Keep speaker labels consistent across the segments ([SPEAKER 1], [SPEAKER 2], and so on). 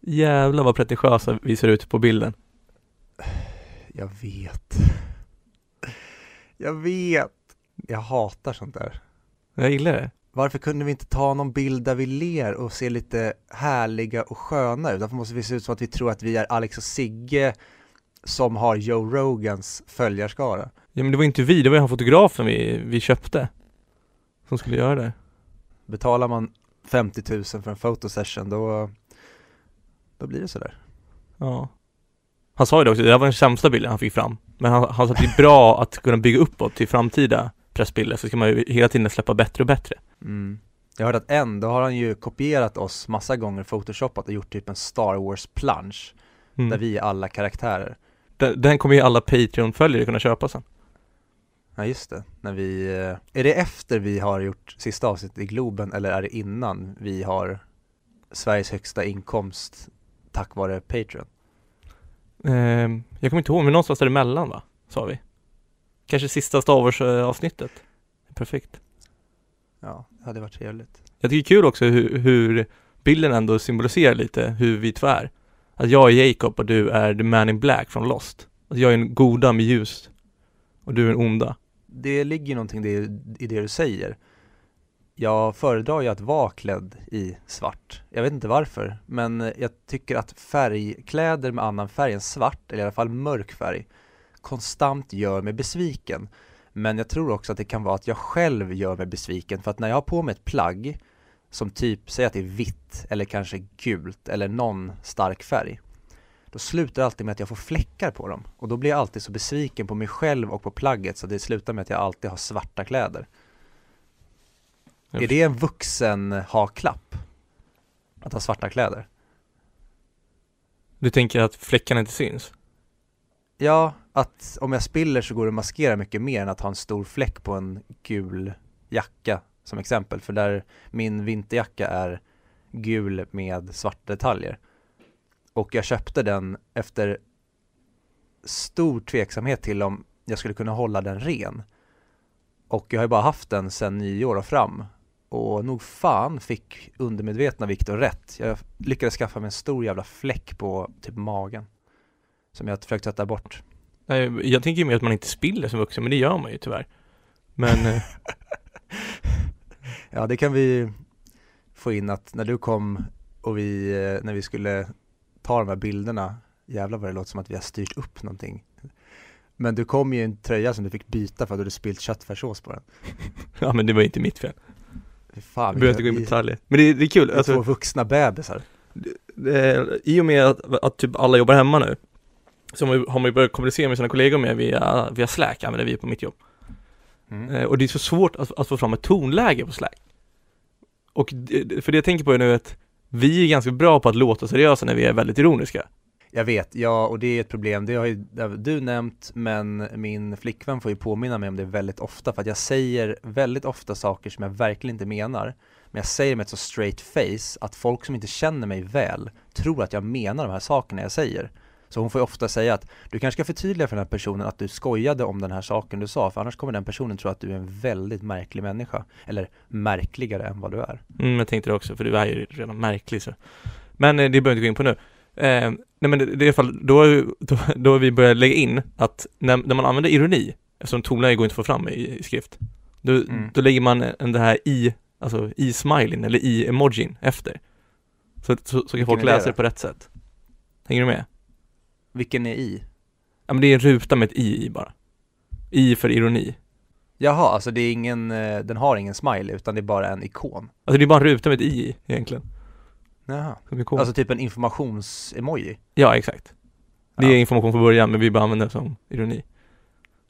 [SPEAKER 1] Jävlar vad pretentiösa vi ser ut på bilden.
[SPEAKER 2] Jag vet. Jag vet. Jag hatar sånt där.
[SPEAKER 1] Jag gillar det.
[SPEAKER 2] Varför kunde vi inte ta någon bild där vi ler och ser lite härliga och sköna ut? Varför måste vi se ut som att vi tror att vi är Alex och Sigge som har Joe Rogans följarskara?
[SPEAKER 1] Ja men det var inte vi, det var ju han fotografen vi, vi köpte. Som skulle göra det.
[SPEAKER 2] Betalar man 50 000 för en fotosession då, då blir det sådär.
[SPEAKER 1] Ja. Han sa ju det också, det här var den sämsta bilden han fick fram. Men han, han sa att det är bra att kunna bygga uppåt till framtida pressbilder, så ska man ju hela tiden släppa bättre och bättre.
[SPEAKER 2] Mm. Jag hörde att en, då har han ju kopierat oss massa gånger, photoshopat och gjort typ en Star Wars plunge
[SPEAKER 1] Mm.
[SPEAKER 2] där vi är alla karaktärer.
[SPEAKER 1] Den, den kommer ju alla Patreon-följare kunna köpa sen.
[SPEAKER 2] Ja just det, när vi, eh, är det efter vi har gjort sista avsnittet i Globen eller är det innan vi har Sveriges högsta inkomst tack vare Patreon?
[SPEAKER 1] Ehm, jag kommer inte ihåg, men någonstans däremellan va? Sa vi. Kanske sista Star Wars-avsnittet. Perfekt.
[SPEAKER 2] Ja, det hade varit trevligt.
[SPEAKER 1] Jag tycker det är kul också hur, hur bilden ändå symboliserar lite hur vi två är. Att jag är Jacob och du är the man in black från Lost. Att jag är en goda med ljus och du är en onda.
[SPEAKER 2] Det ligger någonting i det du säger. Jag föredrar ju att vara klädd i svart. Jag vet inte varför, men jag tycker att färgkläder med annan färg än svart, eller i alla fall mörk färg, konstant gör mig besviken. Men jag tror också att det kan vara att jag själv gör mig besviken, för att när jag har på mig ett plagg som typ, säg att det är vitt, eller kanske gult, eller någon stark färg, då slutar det alltid med att jag får fläckar på dem. Och då blir jag alltid så besviken på mig själv och på plagget, så det slutar med att jag alltid har svarta kläder. Är det en vuxen ha-klapp? Att ha svarta kläder?
[SPEAKER 1] Du tänker att fläckarna inte syns?
[SPEAKER 2] Ja, att om jag spiller så går det att maskera mycket mer än att ha en stor fläck på en gul jacka som exempel. För där min vinterjacka är gul med svarta detaljer. Och jag köpte den efter stor tveksamhet till om jag skulle kunna hålla den ren. Och jag har ju bara haft den sedan nyår och fram. Och nog fan fick undermedvetna Viktor rätt. Jag lyckades skaffa mig en stor jävla fläck på typ magen. Som jag försökt tvätta bort.
[SPEAKER 1] Nej, jag tänker ju mer att man inte spiller som vuxen, men det gör man ju tyvärr. Men, eh,
[SPEAKER 2] Ja, det kan vi få in att när du kom och vi, eh, när vi skulle ta de här bilderna, jävlar vad det låter som att vi har styrt upp någonting. Men du kom ju i en tröja som du fick byta för att du hade spillt köttfärssås på den.
[SPEAKER 1] ja men det var inte mitt fel.
[SPEAKER 2] Fan,
[SPEAKER 1] Jag behöver inte gå in på detaljer. Men det, det är kul,
[SPEAKER 2] vi är två
[SPEAKER 1] alltså,
[SPEAKER 2] vuxna bebisar.
[SPEAKER 1] eh, i och med att, att typ alla jobbar hemma nu, så har man ju- har man ju börjat kommunicera med sina kollegor med via, via Slack, använder vi på mitt jobb.
[SPEAKER 2] Mm.
[SPEAKER 1] Eh, och det är så svårt att, att få fram ett tonläge på Slack. Och det- för det jag tänker på är nu att vi är ganska bra på att låta seriösa när vi är väldigt ironiska.
[SPEAKER 2] Jag vet, ja och det är ett problem, det har ju det har du nämnt men min flickvän får ju påminna mig om det väldigt ofta för att jag säger väldigt ofta saker som jag verkligen inte menar men jag säger med ett så straight face att folk som inte känner mig väl tror att jag menar de här sakerna jag säger. Så hon får ju ofta säga att du kanske ska förtydliga för den här personen att du skojade om den här saken du sa för annars kommer den personen tro att du är en väldigt märklig människa eller märkligare än vad du är.
[SPEAKER 1] Mm, jag tänkte det också, för du är ju redan märklig så. Men eh, det behöver vi inte gå in på nu. Eh, nej men det, det är i alla fall, då har, ju- då, då har vi börjat lägga in att när, när man använder ironi, eftersom tonläge går inte att få fram i, i skrift, då,
[SPEAKER 2] Mm.
[SPEAKER 1] då lägger man en, det här i, alltså i smileyn eller i emojin efter. Så, så, så kan folk läsa det på rätt sätt. Hänger du med?
[SPEAKER 2] Vilken är i?
[SPEAKER 1] Ja men det är en ruta med ett i i bara. I för ironi.
[SPEAKER 2] Jaha, alltså det är ingen, eh, den har ingen smiley utan det är bara en ikon.
[SPEAKER 1] Alltså det är bara en ruta med ett i egentligen.
[SPEAKER 2] Jaha. Alltså typ en informations-emoji?
[SPEAKER 1] ja exakt. Det
[SPEAKER 2] Ja.
[SPEAKER 1] är information från början men vi bara använder det som ironi.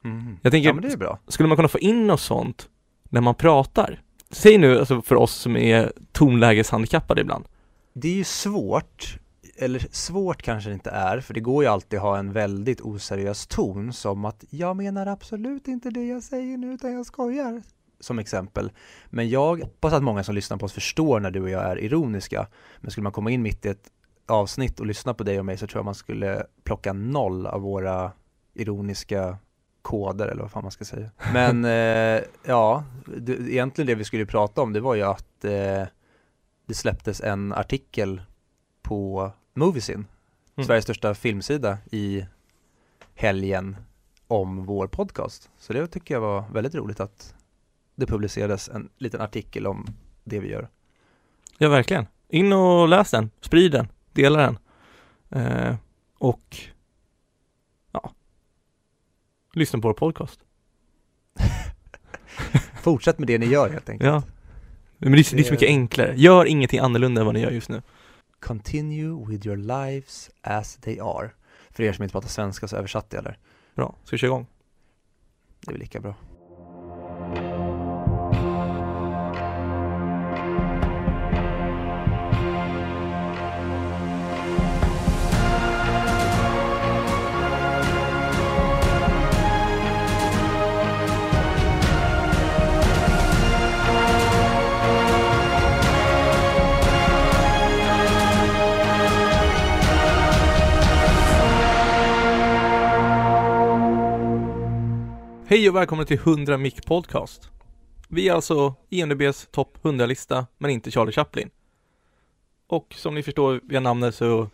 [SPEAKER 2] Mhm.
[SPEAKER 1] Jag tänker-
[SPEAKER 2] Ja men det är bra.
[SPEAKER 1] Skulle man kunna få in något sånt när man pratar? Säg nu alltså för oss som är tonlägeshandikappade ibland.
[SPEAKER 2] Det är ju svårt, eller svårt kanske det inte är, för det går ju alltid att ha en väldigt oseriös ton som att jag menar absolut inte det jag säger nu utan jag skojar. Som exempel. Men jag hoppas att många som lyssnar på oss förstår när du och jag är ironiska. Men skulle man komma in mitt i ett avsnitt och lyssna på dig och mig så tror jag man skulle plocka noll av våra ironiska koder eller vad fan man ska säga. Men eh, ja, det, egentligen det vi skulle prata om det var ju att eh, det släpptes en artikel på Moviesin,
[SPEAKER 1] Mm.
[SPEAKER 2] Sveriges största filmsida i helgen om vår podcast. Så det tycker jag var väldigt roligt att det publicerades en liten artikel om det vi gör.
[SPEAKER 1] Ja, verkligen. In och läs den, sprid den, dela den. Eh, och ja, lyssna på vår podcast.
[SPEAKER 2] Fortsätt med det ni gör helt enkelt.
[SPEAKER 1] Ja. Men det är, det är så mycket enklare. Gör ingenting annorlunda än vad ni gör just nu.
[SPEAKER 2] Continue with your lives as they are. För er som inte pratar svenska så översatte jag där.
[SPEAKER 1] Bra, ska vi köra igång?
[SPEAKER 2] Det är väl lika bra.
[SPEAKER 1] Hej och välkomna till 100 Mic Podcast. Vi är alltså IMDBs topp 100-lista, men inte Charlie Chaplin. Och som ni förstår via namnet så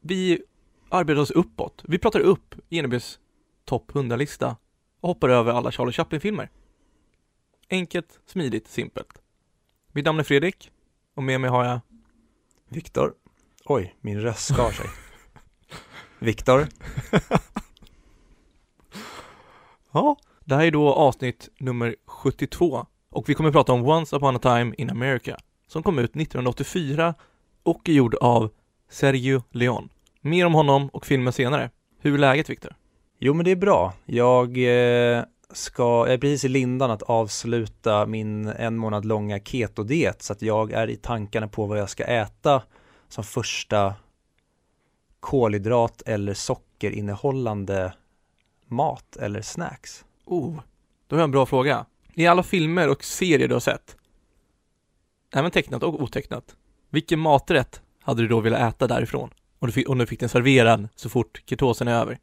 [SPEAKER 1] vi arbetar oss uppåt. Vi pratar upp IMDBs topp 100-lista och hoppar över alla Charlie Chaplin-filmer. Enkelt, smidigt, simpelt. Mitt namn är Fredrik och med mig har jag
[SPEAKER 2] Viktor. Oj, min röst skar sig. Viktor.
[SPEAKER 1] Ja, det här är då avsnitt nummer 72 och vi kommer att prata om Once upon a time in America som kom ut 1984 och är gjord av Sergio Leon. Mer om honom och filmen senare. Hur är läget Viktor?
[SPEAKER 2] Jo men det är bra. Jag eh, ska, jag är precis i lindan att avsluta min en månad långa ketodiet så att jag är i tankarna på vad jag ska äta som första kolhydrat eller sockerinnehållande mat eller snacks.
[SPEAKER 1] Oh, då har jag en bra fråga. I alla filmer och serier du har sett, även tecknat och otecknat, vilken maträtt hade du då velat äta därifrån? Om du fick, om du fick den serverad så fort ketosen är över.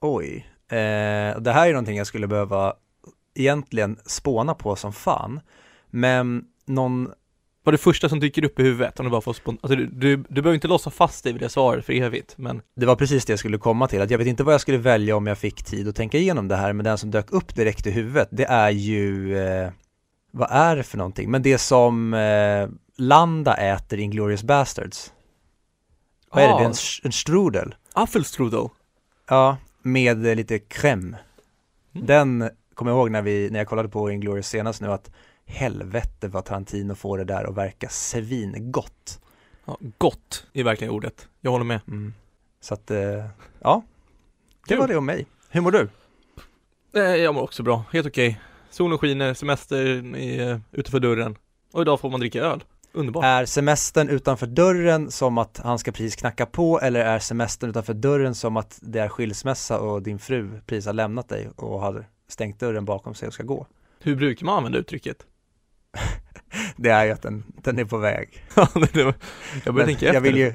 [SPEAKER 2] Oj, eh, det här är någonting jag skulle behöva egentligen spåna på som fan. Men någon,
[SPEAKER 1] Vad är det första som dyker upp i huvudet? Om du bara får spon- alltså, du, du, du behöver inte låsa fast dig vid det svaret för evigt, men
[SPEAKER 2] det var precis det jag skulle komma till, att jag vet inte vad jag skulle välja om jag fick tid att tänka igenom det här, men den som dök upp direkt i huvudet, det är ju, eh, vad är det för någonting? Men det som eh, Landa äter i Inglourious Bastards. Vad är det? det är en, sh- en strudel.
[SPEAKER 1] Apfelstrudel.
[SPEAKER 2] Ja, med eh, lite crème.
[SPEAKER 1] Mm.
[SPEAKER 2] Den kommer jag ihåg när, vi, när jag kollade på Inglourious senast nu att helvete vad Tarantino får det där att verka svingott.
[SPEAKER 1] Ja, gott är verkligen ordet. Jag håller med.
[SPEAKER 2] Mm. Så att, eh, ja, det var det om mig. Hur mår du?
[SPEAKER 1] Eh, jag mår också bra, helt okej. Solen skiner, semester är eh, utanför dörren. Och idag får man dricka öl. Underbart.
[SPEAKER 2] Är semestern utanför dörren som att han ska precis knacka på eller är semestern utanför dörren som att det är skilsmässa och din fru precis har lämnat dig och har stängt dörren bakom sig och ska gå?
[SPEAKER 1] Hur brukar man använda uttrycket?
[SPEAKER 2] Det är ju att den, den är på väg.
[SPEAKER 1] Jag
[SPEAKER 2] Men jag vill ju,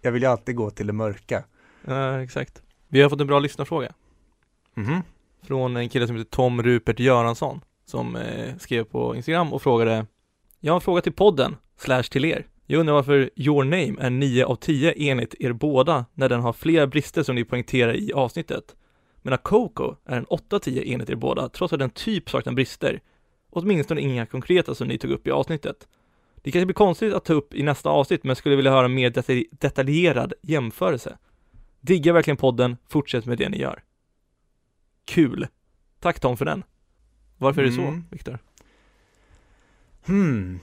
[SPEAKER 2] jag vill ju alltid gå till det mörka.
[SPEAKER 1] Ja, exakt. Vi har fått en bra lyssnarfråga.
[SPEAKER 2] Mhm.
[SPEAKER 1] Från en kille som heter Tom Rupert Göransson. Som eh, skrev på Instagram och frågade Jag har en fråga till podden, slash till er. Jag undrar varför Your Name är 9 av 10 enligt er båda när den har flera brister som ni poängterar i avsnittet. Medan Coco är en 8 av 10 enligt er båda trots att den typ saknar brister. Åtminstone inga konkreta som ni tog upp i avsnittet. Det kanske blir konstigt att ta upp i nästa avsnitt men skulle vilja höra en mer detalj- detaljerad jämförelse. Diggar verkligen podden, fortsätt med det ni gör. Kul! Tack Tom för den. Varför är det så,
[SPEAKER 2] Mm.
[SPEAKER 1] Viktor?
[SPEAKER 2] Hmm.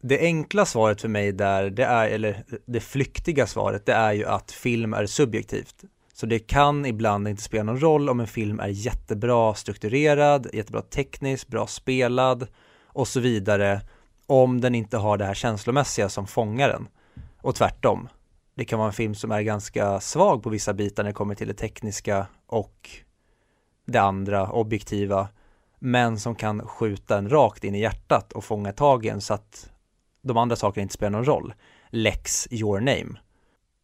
[SPEAKER 2] Det enkla svaret för mig där, det är, eller det flyktiga svaret, det är ju att film är subjektivt. Så det kan ibland inte spela någon roll om en film är jättebra strukturerad, jättebra tekniskt, bra spelad och så vidare, om den inte har det här känslomässiga som fångar den. Och tvärtom. Det kan vara en film som är ganska svag på vissa bitar när det kommer till det tekniska och det andra, objektiva, men som kan skjuta en rakt in i hjärtat och fånga tagen så att de andra sakerna inte spelar någon roll. Lex your name.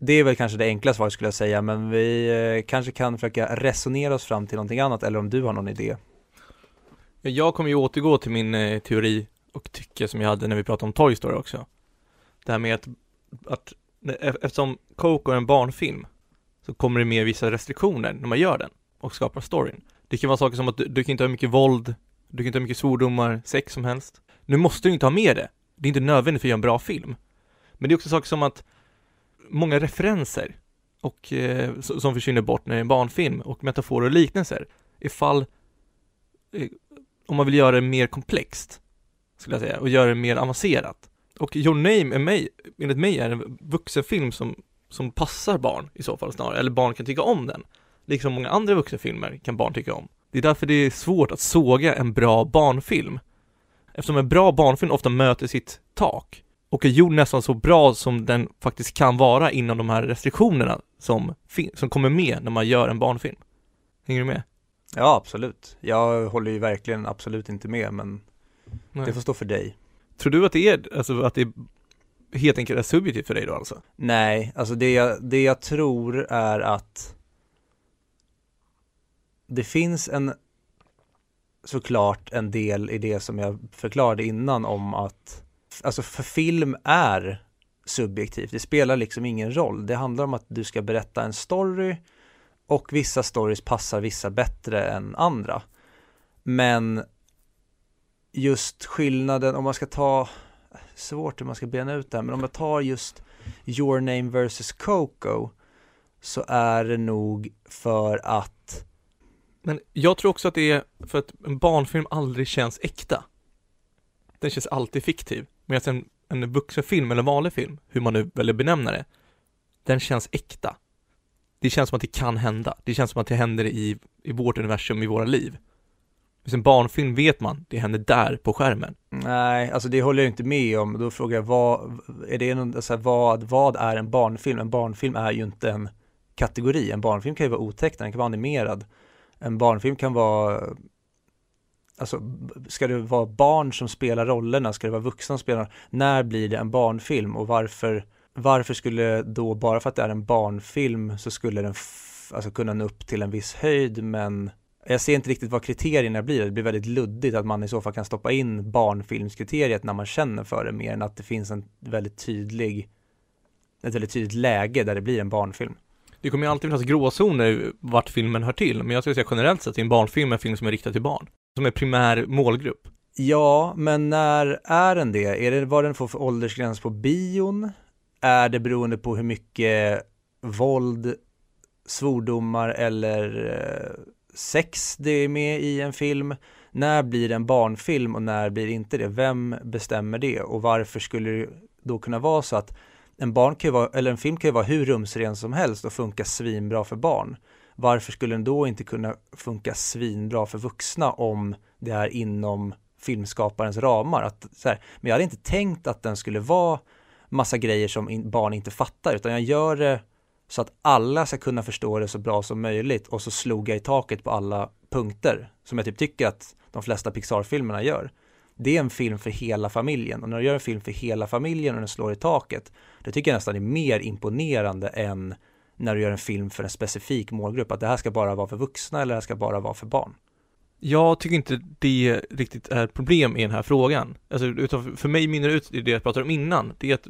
[SPEAKER 2] Det är väl kanske det enkla svaret skulle jag säga, men vi eh, kanske kan försöka resonera oss fram till någonting annat, eller om du har någon idé.
[SPEAKER 1] Jag kommer ju återgå till min eh, teori och tycke som jag hade när vi pratade om Toy Story också. Det här med att att e, eftersom Coco är en barnfilm så kommer det med vissa restriktioner när man gör den och skapar storyn. Det kan vara saker som att du, du kan inte ha mycket våld, du kan inte ha mycket svordomar, sex som helst. Nu måste du inte ha med det. Det är inte nödvändigt för att göra en bra film. Men det är också saker som att många referenser och eh, som försvinner bort när det är en barnfilm och metaforer och liknelser. Ifall eh, om man vill göra det mer komplext skulle jag säga och göra det mer avancerat. Och Your Name är mig, enligt mig är en vuxenfilm som, som passar barn i så fall snarare, eller barn kan tycka om den. Liksom många andra vuxenfilmer kan barn tycka om. Det är därför det är svårt att såga en bra barnfilm. Eftersom en bra barnfilm ofta möter sitt tak och är gjord nästan så bra som den faktiskt kan vara inom de här restriktionerna som, som kommer med när man gör en barnfilm. Hänger du med?
[SPEAKER 2] Ja, absolut. Jag håller ju verkligen absolut inte med, men Nej. det får stå för dig.
[SPEAKER 1] Tror du att det är, alltså att det helt enkelt är subjektivt för dig då alltså?
[SPEAKER 2] Nej, alltså det jag, det jag tror är att det finns en såklart en del i det som jag förklarade innan om att alltså för film är subjektivt. Det spelar liksom ingen roll. Det handlar om att du ska berätta en story och vissa stories passar vissa bättre än andra. Men just skillnaden, om man ska ta, svårt hur man ska bena ut det här, men om jag tar just Your Name versus Coco så är det nog för att
[SPEAKER 1] Men jag tror också att det är för att en barnfilm aldrig känns äkta. Den känns alltid fiktiv. Medan en, en vuxenfilm eller vanlig film, hur man nu väljer benämna det, den känns äkta. Det känns som att det kan hända. Det känns som att det händer i, i vårt universum, i våra liv. Med en barnfilm vet man, det händer där på skärmen.
[SPEAKER 2] Nej, alltså det håller jag inte med om. Då frågar jag, vad, är det någon, alltså, vad, vad är en barnfilm? En barnfilm är ju inte en kategori. En barnfilm kan ju vara otecknad, den kan vara animerad. En barnfilm kan vara Alltså, ska det vara barn som spelar rollerna? Ska det vara vuxna som spelar? När blir det en barnfilm och varför, varför skulle då, bara för att det är en barnfilm, så skulle den alltså kunna nå upp till en viss höjd, men jag ser inte riktigt vad kriterierna blir. Det blir väldigt luddigt att man i så fall kan stoppa in barnfilmskriteriet när man känner för det mer än att det finns en väldigt tydlig, ett väldigt tydligt läge där det blir en barnfilm.
[SPEAKER 1] Det kommer ju alltid finnas gråzoner vart filmen hör till, men jag skulle säga generellt sett i en barnfilm en film som är riktad till barn som är primär målgrupp.
[SPEAKER 2] Ja, men när är den det? Är det vad den får för åldersgräns på bion? Är det beroende på hur mycket våld, svordomar eller eh, sex det är med i en film? När blir det en barnfilm och när blir det inte det? Vem bestämmer det? Och varför skulle det då kunna vara så att en barn kan vara, eller en film kan ju vara hur rumsren som helst och funka svinbra för barn varför skulle den då inte kunna funka svinbra för vuxna om det är inom filmskaparens ramar? Att, så här, men jag hade inte tänkt att den skulle vara massa grejer som in, barn inte fattar, utan jag gör det så att alla ska kunna förstå det så bra som möjligt och så slog jag i taket på alla punkter som jag typ tycker att de flesta Pixar-filmerna gör. Det är en film för hela familjen och när du gör en film för hela familjen och den slår i taket, det tycker jag nästan är mer imponerande än när du gör en film för en specifik målgrupp, att det här ska bara vara för vuxna eller det här ska bara vara för barn?
[SPEAKER 1] Jag tycker inte det riktigt är ett problem i den här frågan. Alltså, utan för mig mynnar ut det jag pratade om innan, det är att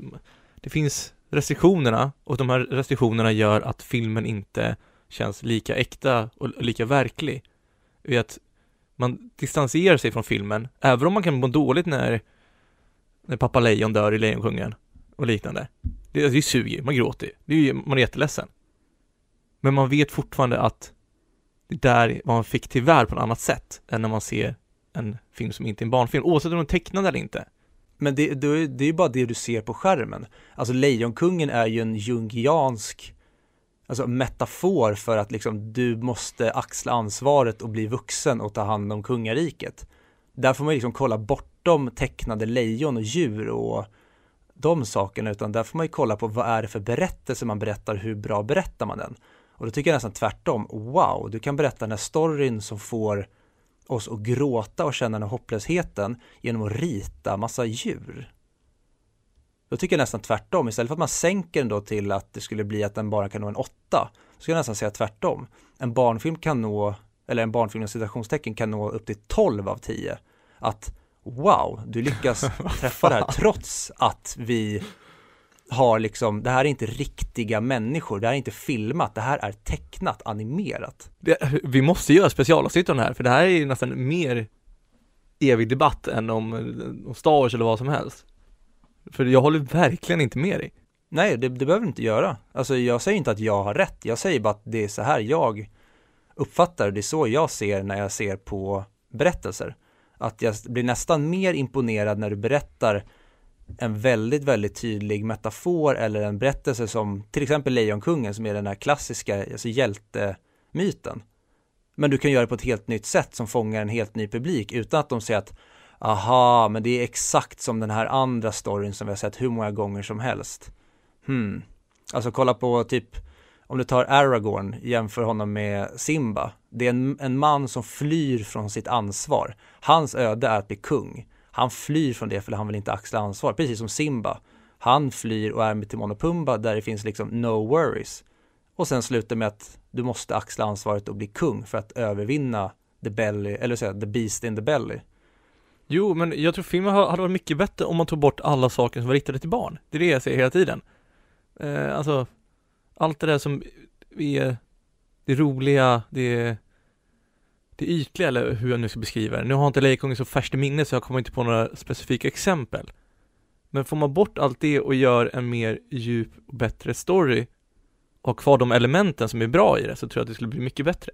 [SPEAKER 1] det finns restriktionerna och de här restriktionerna gör att filmen inte känns lika äkta och lika verklig. Vid att man distanserar sig från filmen, även om man kan må dåligt när, när pappa Lejon dör i Lejonkungen och liknande. Det, alltså, det suger, man gråter, det är, man är jätteledsen. Men man vet fortfarande att det där var fick till värld på ett annat sätt än när man ser en film som inte är en barnfilm, oavsett om den är tecknad eller inte.
[SPEAKER 2] Men det, det, det är ju bara det du ser på skärmen. Alltså Lejonkungen är ju en jungiansk alltså metafor för att liksom du måste axla ansvaret och bli vuxen och ta hand om kungariket. Där får man liksom kolla bortom tecknade lejon och djur och de sakerna, utan där får man ju kolla på vad är det för berättelse man berättar, hur bra berättar man den? Och då tycker jag nästan tvärtom, wow, du kan berätta den här storyn som får oss att gråta och känna den här hopplösheten genom att rita massa djur. Då tycker jag nästan tvärtom, istället för att man sänker den då till att det skulle bli att den bara kan nå en åtta, så skulle jag nästan säga tvärtom. En barnfilm kan nå, eller en barnfilm i citationstecken kan nå upp till 12 av 10. Att wow, du lyckas träffa det här trots att vi har liksom, det här är inte riktiga människor, det här är inte filmat, det här är tecknat, animerat.
[SPEAKER 1] Det, vi måste göra specialavsnitt om det här, för det här är ju nästan mer evig debatt än om, om Star Wars eller vad som helst. För jag håller verkligen inte med dig.
[SPEAKER 2] Nej, det, det behöver du inte göra. Alltså jag säger inte att jag har rätt, jag säger bara att det är så här jag uppfattar det, är så jag ser när jag ser på berättelser. Att jag blir nästan mer imponerad när du berättar en väldigt, väldigt tydlig metafor eller en berättelse som till exempel Lejonkungen som är den här klassiska alltså hjältemyten. Men du kan göra det på ett helt nytt sätt som fångar en helt ny publik utan att de säger att aha, men det är exakt som den här andra storyn som vi har sett hur många gånger som helst. Hmm. Alltså kolla på typ om du tar Aragorn, jämför honom med Simba. Det är en, en man som flyr från sitt ansvar. Hans öde är att bli kung. Han flyr från det för han vill inte axla ansvar, precis som Simba. Han flyr och är med Timon och Pumba där det finns liksom no worries. Och sen slutar med att du måste axla ansvaret och bli kung för att övervinna the belly, eller säga the beast in the belly.
[SPEAKER 1] Jo, men jag tror filmen hade varit mycket bättre om man tog bort alla saker som var riktade till barn. Det är det jag säger hela tiden. Eh, alltså, allt det där som är det roliga, det det ytliga eller hur jag nu ska beskriva det. Nu har inte Lejonkungen så färskt i minne så jag kommer inte på några specifika exempel. Men får man bort allt det och gör en mer djup och bättre story och har kvar de elementen som är bra i det så tror jag att det skulle bli mycket bättre.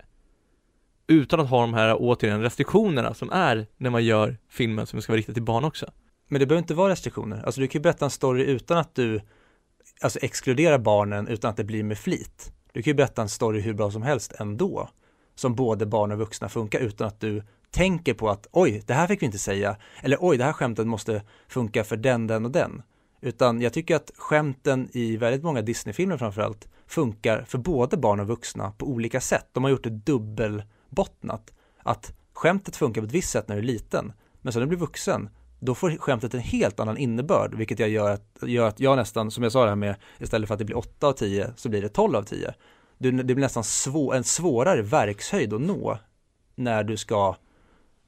[SPEAKER 1] Utan att ha de här återigen restriktionerna som är när man gör filmen som ska vara riktad till barn också.
[SPEAKER 2] Men det behöver inte vara restriktioner. Alltså du kan ju berätta en story utan att du alltså exkluderar barnen utan att det blir med flit. Du kan ju berätta en story hur bra som helst ändå som både barn och vuxna funkar utan att du tänker på att oj, det här fick vi inte säga eller oj, det här skämtet måste funka för den, den och den. Utan jag tycker att skämten i väldigt många Disney-filmer framförallt funkar för både barn och vuxna på olika sätt. De har gjort det dubbel dubbelbottnat. Att skämtet funkar på ett visst sätt när du är liten, men så när du blir vuxen, då får skämtet en helt annan innebörd, vilket jag gör att, gör att jag nästan, som jag sa det här med, istället för att det blir 8 av 10 så blir det 12 av 10 det, det blir nästan svår, en svårare verkshöjd att nå när du ska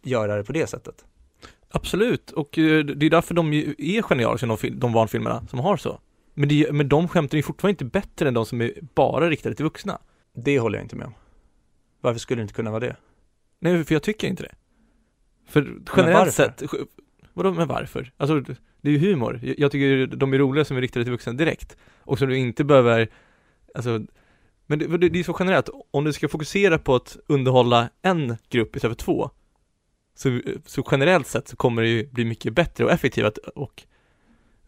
[SPEAKER 2] göra det på det sättet.
[SPEAKER 1] Absolut, och eh, det är därför de är genialiska, de, de barnfilmerna som har så. Men, det, men de skämten är fortfarande inte bättre än de som är bara riktade till vuxna.
[SPEAKER 2] Det håller jag inte med om. Varför skulle det inte kunna vara det?
[SPEAKER 1] Nej, för jag tycker inte det. För generellt sett, vadå men varför? Alltså, det är ju humor. Jag tycker de är roliga som är riktade till vuxna direkt. Och som du inte behöver, alltså men det, det, är så generellt, om du ska fokusera på att underhålla en grupp istället för två så, så generellt sett så kommer det ju bli mycket bättre och effektivt och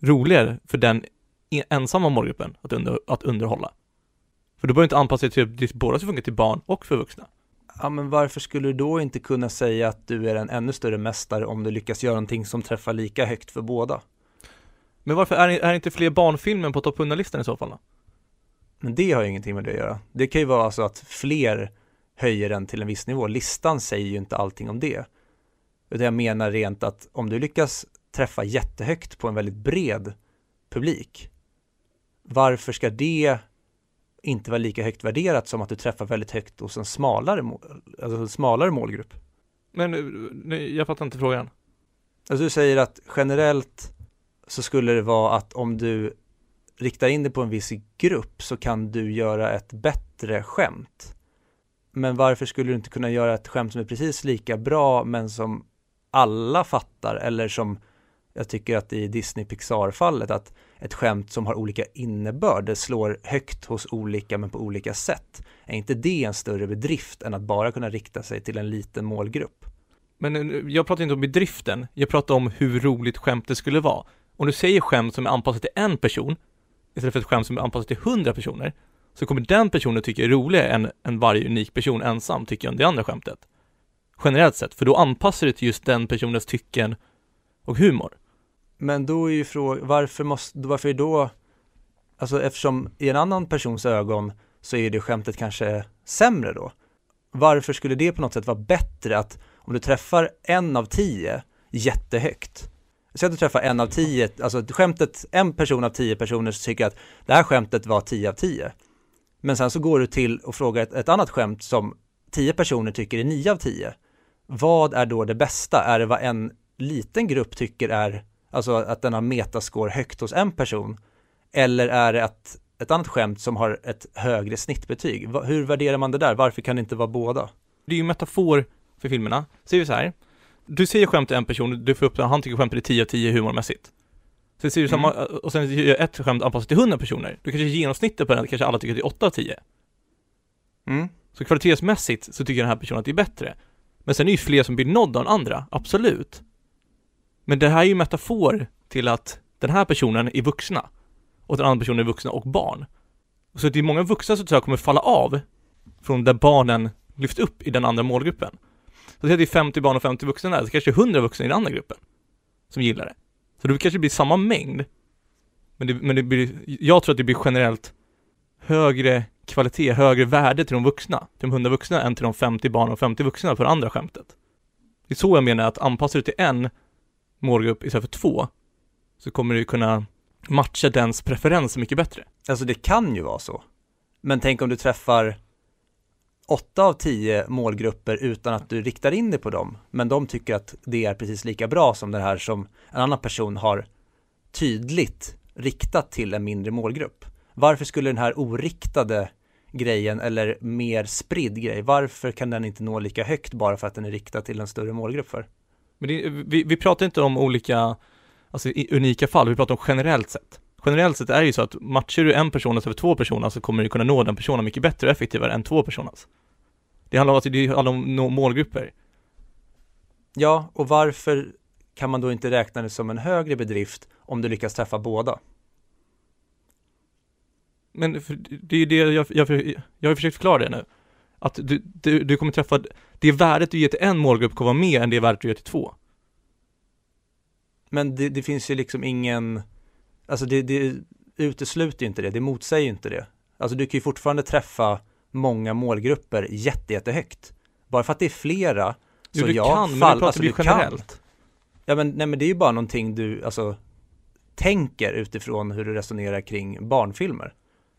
[SPEAKER 1] roligare för den e, ensamma målgruppen att, under, att underhålla. För du behöver inte anpassa dig till att båda ska funka till barn och för vuxna.
[SPEAKER 2] Ja, men varför skulle du då inte kunna säga att du är en ännu större mästare om du lyckas göra någonting som träffar lika högt för båda?
[SPEAKER 1] Men varför är, är inte fler barnfilmer på topp 100-listan i så fall då?
[SPEAKER 2] Men det har ju ingenting med det att göra. Det kan ju vara så att fler höjer den till en viss nivå. Listan säger ju inte allting om det. Utan jag menar rent att om du lyckas träffa jättehögt på en väldigt bred publik, varför ska det inte vara lika högt värderat som att du träffar väldigt högt hos en smalare, alltså en smalare målgrupp?
[SPEAKER 1] Men nej, jag fattar inte frågan.
[SPEAKER 2] Alltså du säger att generellt så skulle det vara att om du riktar in det på en viss grupp så kan du göra ett bättre skämt. Men varför skulle du inte kunna göra ett skämt som är precis lika bra men som alla fattar eller som jag tycker att i Disney Pixar-fallet att ett skämt som har olika innebörd, det slår högt hos olika men på olika sätt. Är inte det en större bedrift än att bara kunna rikta sig till en liten målgrupp?
[SPEAKER 1] Men eh, jag pratar inte om bedriften, jag pratar om hur roligt skämtet skulle vara. Om du säger skämt som är anpassat till en person istället för ett skämt som är anpassat till 100 personer, så kommer den personen tycka är roligare än, än varje unik person ensam tycker om det andra skämtet. Generellt sett, för då anpassar du till just den personens tycken och humor.
[SPEAKER 2] Men då är ju frågan, varför måste, varför är då, alltså eftersom i en annan persons ögon så är det skämtet kanske sämre då. Varför skulle det på något sätt vara bättre att om du träffar en av tio jättehögt Säg att du träffar en av tio, alltså skämtet, en person av tio personer som tycker att det här skämtet var tio av tio. Men sen så går du till och frågar ett, ett annat skämt som tio personer tycker är nio av tio. Vad är då det bästa? Är det vad en liten grupp tycker är, alltså att den har metascore högt hos en person? Eller är det ett, ett annat skämt som har ett högre snittbetyg? Hur värderar man det där? Varför kan det inte vara båda?
[SPEAKER 1] Det är ju metafor för filmerna. Säger vi så här. Du säger skämt till en person, du får upp han tycker skämtet är 10 av 10 humormässigt. Sen säger du
[SPEAKER 2] Mm.
[SPEAKER 1] samma, och sen gör ett skämt anpassat till 100 personer. Då kanske genomsnittet på den kanske alla tycker att det är 8 av 10.
[SPEAKER 2] Mm.
[SPEAKER 1] Så kvalitetsmässigt så tycker den här personen att det är bättre. Men sen är det ju fler som blir nådda än andra, absolut. Men det här är ju metafor till att den här personen är vuxna. Och den andra personen är vuxna och barn. Så det är många vuxna som tror jag kommer falla av från där barnen lyfts upp i den andra målgruppen. Så det är 50 barn och 50 vuxna där, så kanske 100 vuxna i den andra gruppen som gillar det. Så det kanske blir samma mängd. Men det, men det blir, jag tror att det blir generellt högre kvalitet, högre värde till de vuxna, till de 100 vuxna än till de 50 barn och 50 vuxna på det andra skämtet. Det är så jag menar att anpassar du till en målgrupp istället för två, så kommer du kunna matcha dens preferenser mycket bättre.
[SPEAKER 2] Alltså det kan ju vara så. Men tänk om du träffar åtta av tio målgrupper utan att du riktar in dig på dem. Men de tycker att det är precis lika bra som det här som en annan person har tydligt riktat till en mindre målgrupp. Varför skulle den här oriktade grejen eller mer spridd grej, varför kan den inte nå lika högt bara för att den är riktad till en större målgrupp för?
[SPEAKER 1] Men det, vi, vi pratar inte om olika, alltså unika fall, vi pratar om generellt sett. Generellt sett är det ju så att matchar du en person över två personer så kommer du kunna nå den personen mycket bättre och effektivare än två personer. Det handlar om att det handlar om nå målgrupper.
[SPEAKER 2] Ja, och varför kan man då inte räkna det som en högre bedrift om du lyckas träffa båda?
[SPEAKER 1] Men det är ju det jag, jag, jag har försökt förklara det nu. Att du, du, du kommer träffa, det värdet du ger till en målgrupp kommer vara mer än det värdet du ger till två.
[SPEAKER 2] Men det, det finns ju liksom ingen, alltså det, det utesluter ju inte det, det motsäger ju inte det. Alltså du kan ju fortfarande träffa många målgrupper jätte, jättehögt. Bara för att det är flera, så
[SPEAKER 1] Jo, du
[SPEAKER 2] ja,
[SPEAKER 1] kan, men
[SPEAKER 2] fall,
[SPEAKER 1] nu pratar
[SPEAKER 2] alltså du kan.
[SPEAKER 1] generellt.
[SPEAKER 2] Ja men, nej men det är ju bara någonting du, alltså tänker utifrån hur du resonerar kring barnfilmer.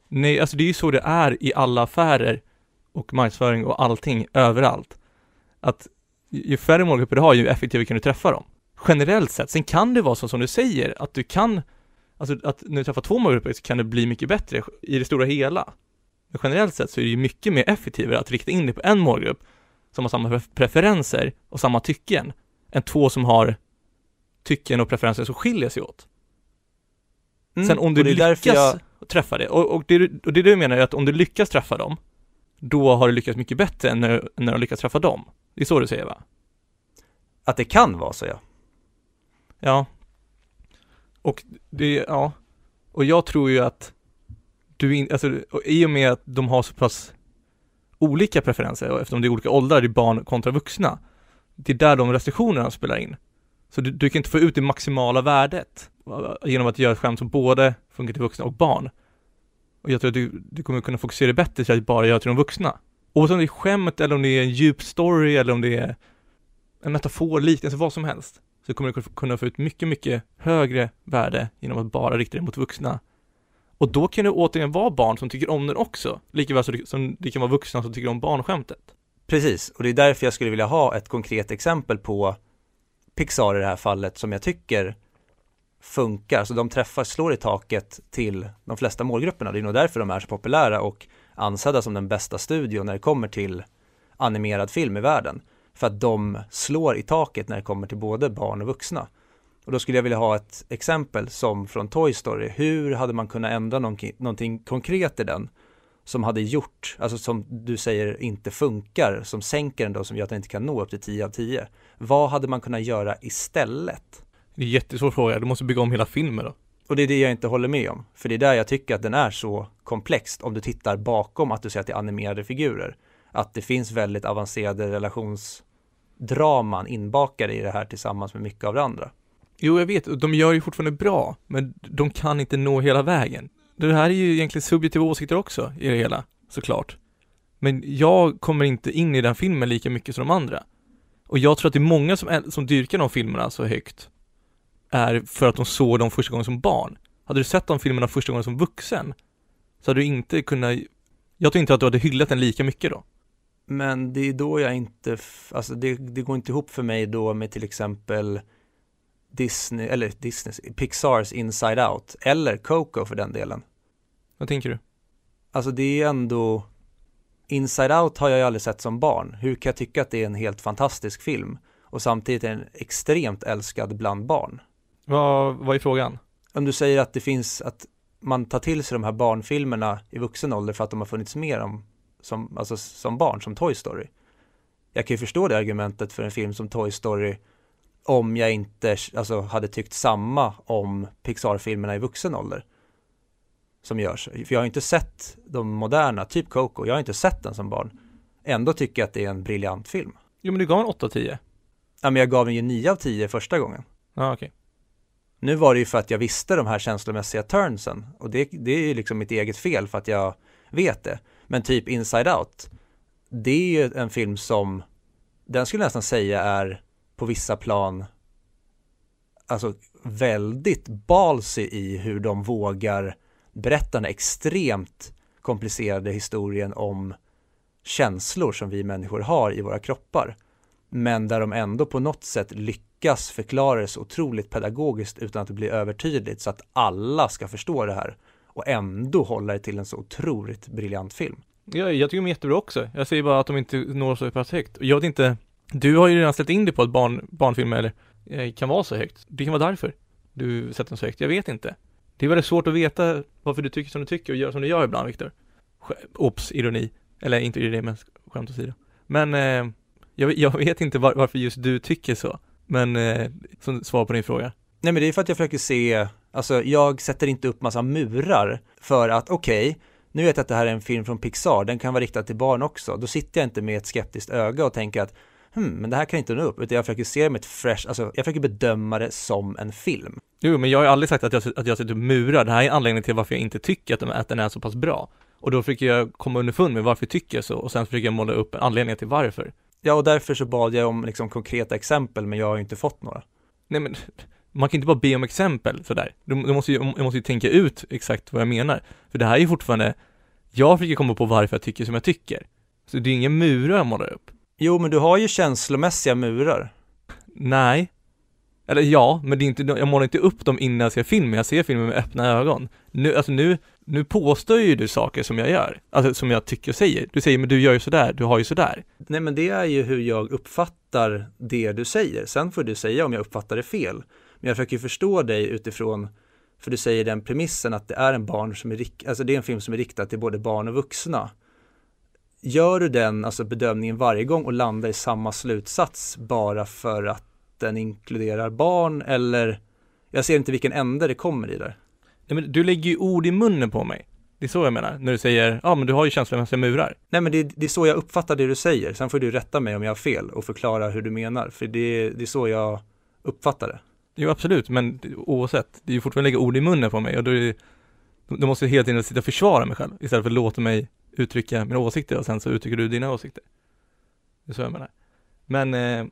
[SPEAKER 1] Nej, alltså det är ju så det är i alla affärer och marknadsföring och allting, överallt. Att ju färre målgrupper du har, ju effektivare kan du träffa dem. Generellt sett. Sen kan det vara så som du säger, att du kan, alltså att när du träffar två målgrupper så kan det bli mycket bättre i det stora hela. Men generellt sett så är det ju mycket mer effektivare att rikta in dig på en målgrupp som har samma pref- preferenser och samma tycken, än två som har tycken och preferenser som skiljer sig åt.
[SPEAKER 2] Mm,
[SPEAKER 1] Sen om du lyckas
[SPEAKER 2] jag,
[SPEAKER 1] träffa det, och, och, det, och det du menar är att om du lyckas träffa dem, då har du lyckats mycket bättre än när, när du lyckats träffa dem. Det är så du säger va?
[SPEAKER 2] att det kan vara så ja.
[SPEAKER 1] Ja. Och det, ja. Och jag tror ju att du in, alltså, i och med att de har så pass olika preferenser, och eftersom det är olika åldrar, det är barn kontra vuxna, det är där de restriktionerna spelar in. Så du, du kan inte få ut det maximala värdet genom att göra ett skämt som både funkar till vuxna och barn. Och jag tror att du, du kommer kunna fokusera bättre till att bara göra till de vuxna. Oavsett om det är skämt eller om det är en djup story eller om det är en metafor, liknelse, alltså vad som helst så kommer du kunna få ut mycket, mycket högre värde genom att bara rikta dig mot vuxna. Och då kan det återigen vara barn som tycker om den också, likaväl som det kan vara vuxna som tycker om barnskämtet.
[SPEAKER 2] Precis, och det är därför jag skulle vilja ha ett konkret exempel på Pixar i det här fallet som jag tycker funkar, så de träffar, slår i taket till de flesta målgrupperna. Det är nog därför de är så populära och ansedda som den bästa studion när det kommer till animerad film i världen. För att de slår i taket när det kommer till både barn och vuxna. Och då skulle jag vilja ha ett exempel som från Toy Story. Hur hade man kunnat ändra någonting, någonting konkret i den som hade gjort, alltså som du säger inte funkar, som sänker den då, som gör att den inte kan nå upp till 10 av 10. Vad hade man kunnat göra istället?
[SPEAKER 1] Det är en jättesvår fråga, du måste bygga om hela filmen då.
[SPEAKER 2] Och det är det jag inte håller med om, för det är där jag tycker att den är så komplext om du tittar bakom att du säger att det är animerade figurer. Att det finns väldigt avancerade relationsdraman inbakade i det här tillsammans med mycket av det andra.
[SPEAKER 1] Jo, jag vet, de gör ju fortfarande bra, men de kan inte nå hela vägen. Det här är ju egentligen subjektiva åsikter också i det hela, såklart. Men jag kommer inte in i den filmen lika mycket som de andra. Och jag tror att det är många som, som dyrkar de filmerna så högt, är för att de såg dem första gången som barn. Hade du sett de filmerna första gången som vuxen, så hade du inte kunnat, jag tror inte att du hade hyllat den lika mycket då.
[SPEAKER 2] Men det är då jag inte, alltså det, det går inte ihop för mig då med till exempel Disney, eller Disney, Pixars Inside Out, eller Coco för den delen.
[SPEAKER 1] Vad tänker du?
[SPEAKER 2] Alltså det är ändå, Inside Out har jag ju aldrig sett som barn. Hur kan jag tycka att det är en helt fantastisk film? Och samtidigt är den extremt älskad bland barn.
[SPEAKER 1] Vad, vad är frågan?
[SPEAKER 2] Om du säger att det finns, att man tar till sig de här barnfilmerna i vuxen ålder för att de har funnits mer om, som, alltså som barn, som Toy Story. Jag kan ju förstå det argumentet för en film som Toy Story om jag inte alltså, hade tyckt samma om Pixar-filmerna i vuxen ålder. Som görs. För jag har inte sett de moderna, typ Coco, jag har inte sett den som barn. Ändå tycker jag att det är en briljant film.
[SPEAKER 1] Jo men du gav en 8 av 10.
[SPEAKER 2] Ja men jag gav den ju 9 av 10 första gången.
[SPEAKER 1] Ja okej.
[SPEAKER 2] Nu var det ju för att jag visste de här känslomässiga turnsen och det, det är ju liksom mitt eget fel för att jag vet det. Men typ Inside Out, det är ju en film som, den skulle jag nästan säga är på vissa plan, alltså väldigt balsy i hur de vågar berätta den extremt komplicerade historien om känslor som vi människor har i våra kroppar. Men där de ändå på något sätt lyckas förklara det så otroligt pedagogiskt utan att det blir övertydligt så att alla ska förstå det här och ändå hålla det till en så otroligt briljant film.
[SPEAKER 1] Ja, jag tycker de är jättebra också. Jag säger bara att de inte når så pass högt. Jag vet inte, du har ju redan ställt in dig på att barn, barnfilmer eh, kan vara så högt. Det kan vara därför du sätter den så högt. Jag vet inte. Det är väldigt svårt att veta varför du tycker som du tycker och gör som du gör ibland, Viktor. Ops, ironi. Eller inte ironi, men skämt åsido. Men eh, jag, jag, vet inte var, varför just du tycker så. Men eh, som svar på din fråga.
[SPEAKER 2] Nej men det är för att jag försöker se, alltså jag sätter inte upp massa murar för att okej, okay, nu vet jag att det här är en film från Pixar, den kan vara riktad till barn också. Då sitter jag inte med ett skeptiskt öga och tänker att hmm, men det här kan inte nå upp, utan jag försöker se det med ett fresh, alltså jag försöker bedöma det som en film.
[SPEAKER 1] Jo, men jag har aldrig sagt att jag, att jag sätter murar, det här är anledningen till varför jag inte tycker att, de, att den är så pass bra. Och då försöker jag komma underfund med varför jag tycker så, och sen försöker jag måla upp anledningen till varför.
[SPEAKER 2] Ja, och därför så bad jag om liksom konkreta exempel, men jag har ju inte fått några.
[SPEAKER 1] Nej, men man kan inte bara be om exempel sådär. Du, du måste ju, jag måste ju tänka ut exakt vad jag menar. För det här är ju fortfarande, jag försöker komma på varför jag tycker som jag tycker. Så det är inga murar jag målar upp.
[SPEAKER 2] Jo, men du har ju känslomässiga murar.
[SPEAKER 1] Nej. Eller ja, men det är inte, jag målar inte upp dem innan jag ser filmen, jag ser filmen med öppna ögon. Nu, alltså nu, nu påstår ju du saker som jag gör, alltså som jag tycker och säger. Du säger, men du gör ju sådär, du har ju sådär.
[SPEAKER 2] Nej, men det är ju hur jag uppfattar det du säger. Sen får du säga om jag uppfattar det fel. Men jag försöker ju förstå dig utifrån, för du säger den premissen att det är en barn som är, alltså det är en film som är riktad till både barn och vuxna gör du den alltså bedömningen varje gång och landar i samma slutsats bara för att den inkluderar barn eller jag ser inte vilken ände det kommer i där.
[SPEAKER 1] Nej men du lägger ju ord i munnen på mig. Det är så jag menar, när du säger, ja men du har ju känslomässiga murar.
[SPEAKER 2] Nej men det, det, är så jag uppfattar det du säger, sen får du rätta mig om jag har fel och förklara hur du menar, för det, det är så jag uppfattar det.
[SPEAKER 1] Jo absolut, men oavsett, det är ju fortfarande att lägga ord i munnen på mig och då, är, då måste jag hela tiden sitta och försvara mig själv istället för att låta mig uttrycka mina åsikter och sen så uttrycker du dina åsikter. Det är så jag menar. Men, eh,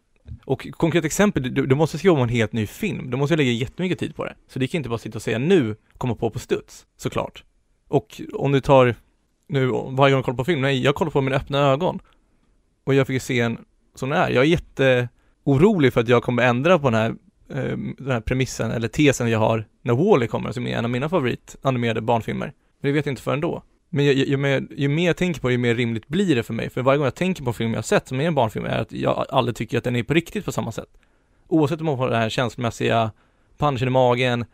[SPEAKER 1] och konkret exempel, du, du måste skriva om en helt ny film. Du måste lägga jättemycket tid på det. Så det kan inte bara sitta och säga nu, komma på på studs, såklart. Och om du tar, nu varje gång jag kollar på film, nej, jag kollar på med öppna ögon. Och jag fick se en sån här. Jag är jätteorolig för att jag kommer ändra på den här, eh, den här premissen eller tesen jag har när Wall-E kommer, som är en av mina favoritanimerade barnfilmer. Men det vet jag inte förrän då. Men ju, ju, mer, ju mer jag tänker på det, ju mer rimligt blir det för mig. För varje gång jag tänker på en film jag sett som är en barnfilm, är att jag aldrig tycker att den är på riktigt på samma sätt. Oavsett om man får den här känslomässiga punchen i magen,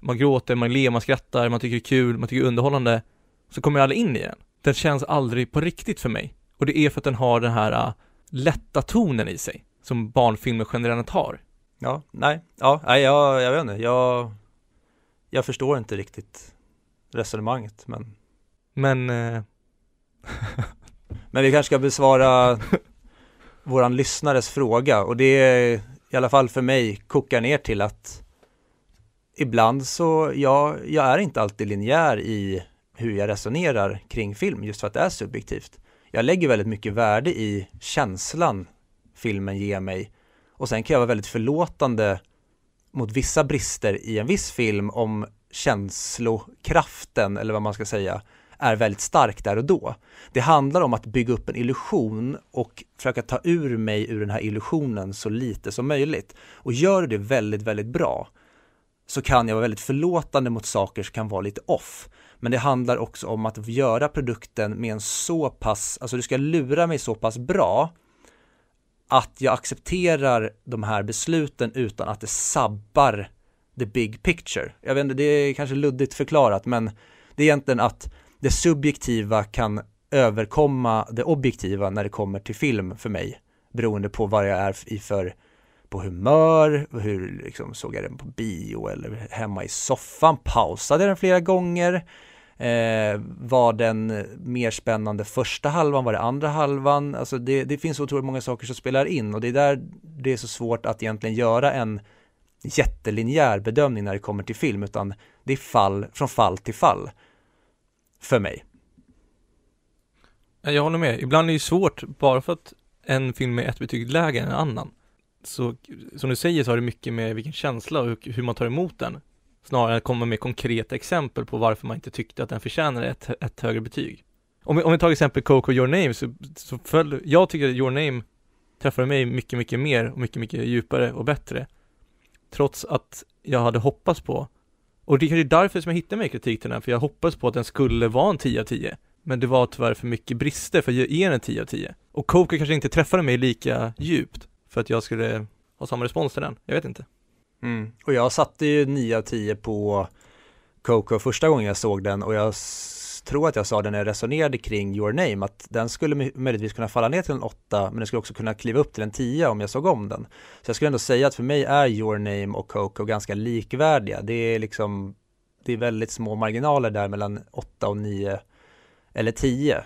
[SPEAKER 1] man gråter, man ler, man skrattar, man tycker det är kul, man tycker det är underhållande, så kommer jag aldrig in i den. Den känns aldrig på riktigt för mig. Och det är för att den har den här uh, lätta tonen i sig, som barnfilmer generellt har.
[SPEAKER 2] Ja, nej, ja, nej, jag, jag vet inte, jag, jag förstår inte riktigt resonemanget, men
[SPEAKER 1] men eh...
[SPEAKER 2] Men vi kanske ska besvara våran lyssnares fråga och det är i alla fall för mig kokar ner till att ibland så, ja, jag är inte alltid linjär i hur jag resonerar kring film just för att det är subjektivt. Jag lägger väldigt mycket värde i känslan filmen ger mig och sen kan jag vara väldigt förlåtande mot vissa brister i en viss film om känslokraften eller vad man ska säga är väldigt stark där och då. Det handlar om att bygga upp en illusion och försöka ta ur mig ur den här illusionen så lite som möjligt. Och gör det väldigt, väldigt bra så kan jag vara väldigt förlåtande mot saker som kan vara lite off. Men det handlar också om att göra produkten med en så pass, alltså du ska lura mig så pass bra att jag accepterar de här besluten utan att det sabbar the big picture. Jag vet inte, det är kanske luddigt förklarat, men det är egentligen att det subjektiva kan överkomma det objektiva när det kommer till film för mig, beroende på vad jag är i för på humör, hur liksom, såg jag den på bio eller hemma i soffan, pausade den flera gånger, Eh, var den mer spännande första halvan, var det andra halvan? Alltså det, det finns otroligt många saker som spelar in och det är där det är så svårt att egentligen göra en jättelinjär bedömning när det kommer till film, utan det är fall från fall till fall. För mig.
[SPEAKER 1] Jag håller med. Ibland är det ju svårt, bara för att en film är ett betyg lägre än en annan. Så som du säger så har det mycket med vilken känsla och hur man tar emot den snarare än att komma med konkreta exempel på varför man inte tyckte att den förtjänade ett, ett högre betyg. Om vi, om vi tar exempel Coco Your Name så, så föll, jag tycker att Your Name träffade mig mycket, mycket mer och mycket, mycket djupare och bättre. Trots att jag hade hoppats på, och det är därför som jag hittade mig kritik till den, för jag hoppades på att den skulle vara en 10 av 10. Men det var tyvärr för mycket brister för att ge den en 10 av 10. Och Coco kanske inte träffade mig lika djupt för att jag skulle ha samma respons till den. Jag vet inte.
[SPEAKER 2] Mm. Och jag satte ju 9 av 10 på Coco första gången jag såg den och jag tror att jag sa det när jag resonerade kring Your Name att den skulle möjligtvis kunna falla ner till en 8 men den skulle också kunna kliva upp till en 10 om jag såg om den. Så jag skulle ändå säga att för mig är Your Name och Coco ganska likvärdiga. Det är liksom det är väldigt små marginaler där mellan 8 och 9 eller 10.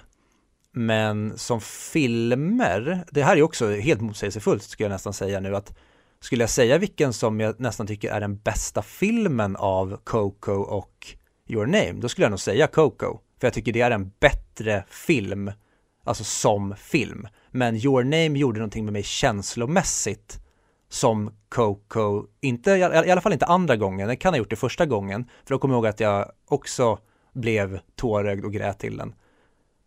[SPEAKER 2] Men som filmer, det här är också helt motsägelsefullt skulle jag nästan säga nu att skulle jag säga vilken som jag nästan tycker är den bästa filmen av Coco och Your Name, då skulle jag nog säga Coco. För jag tycker det är en bättre film, alltså som film. Men Your Name gjorde någonting med mig känslomässigt som Coco, inte, i alla fall inte andra gången, den kan ha gjort det första gången, för då kommer jag ihåg att jag också blev tårögd och grät till den.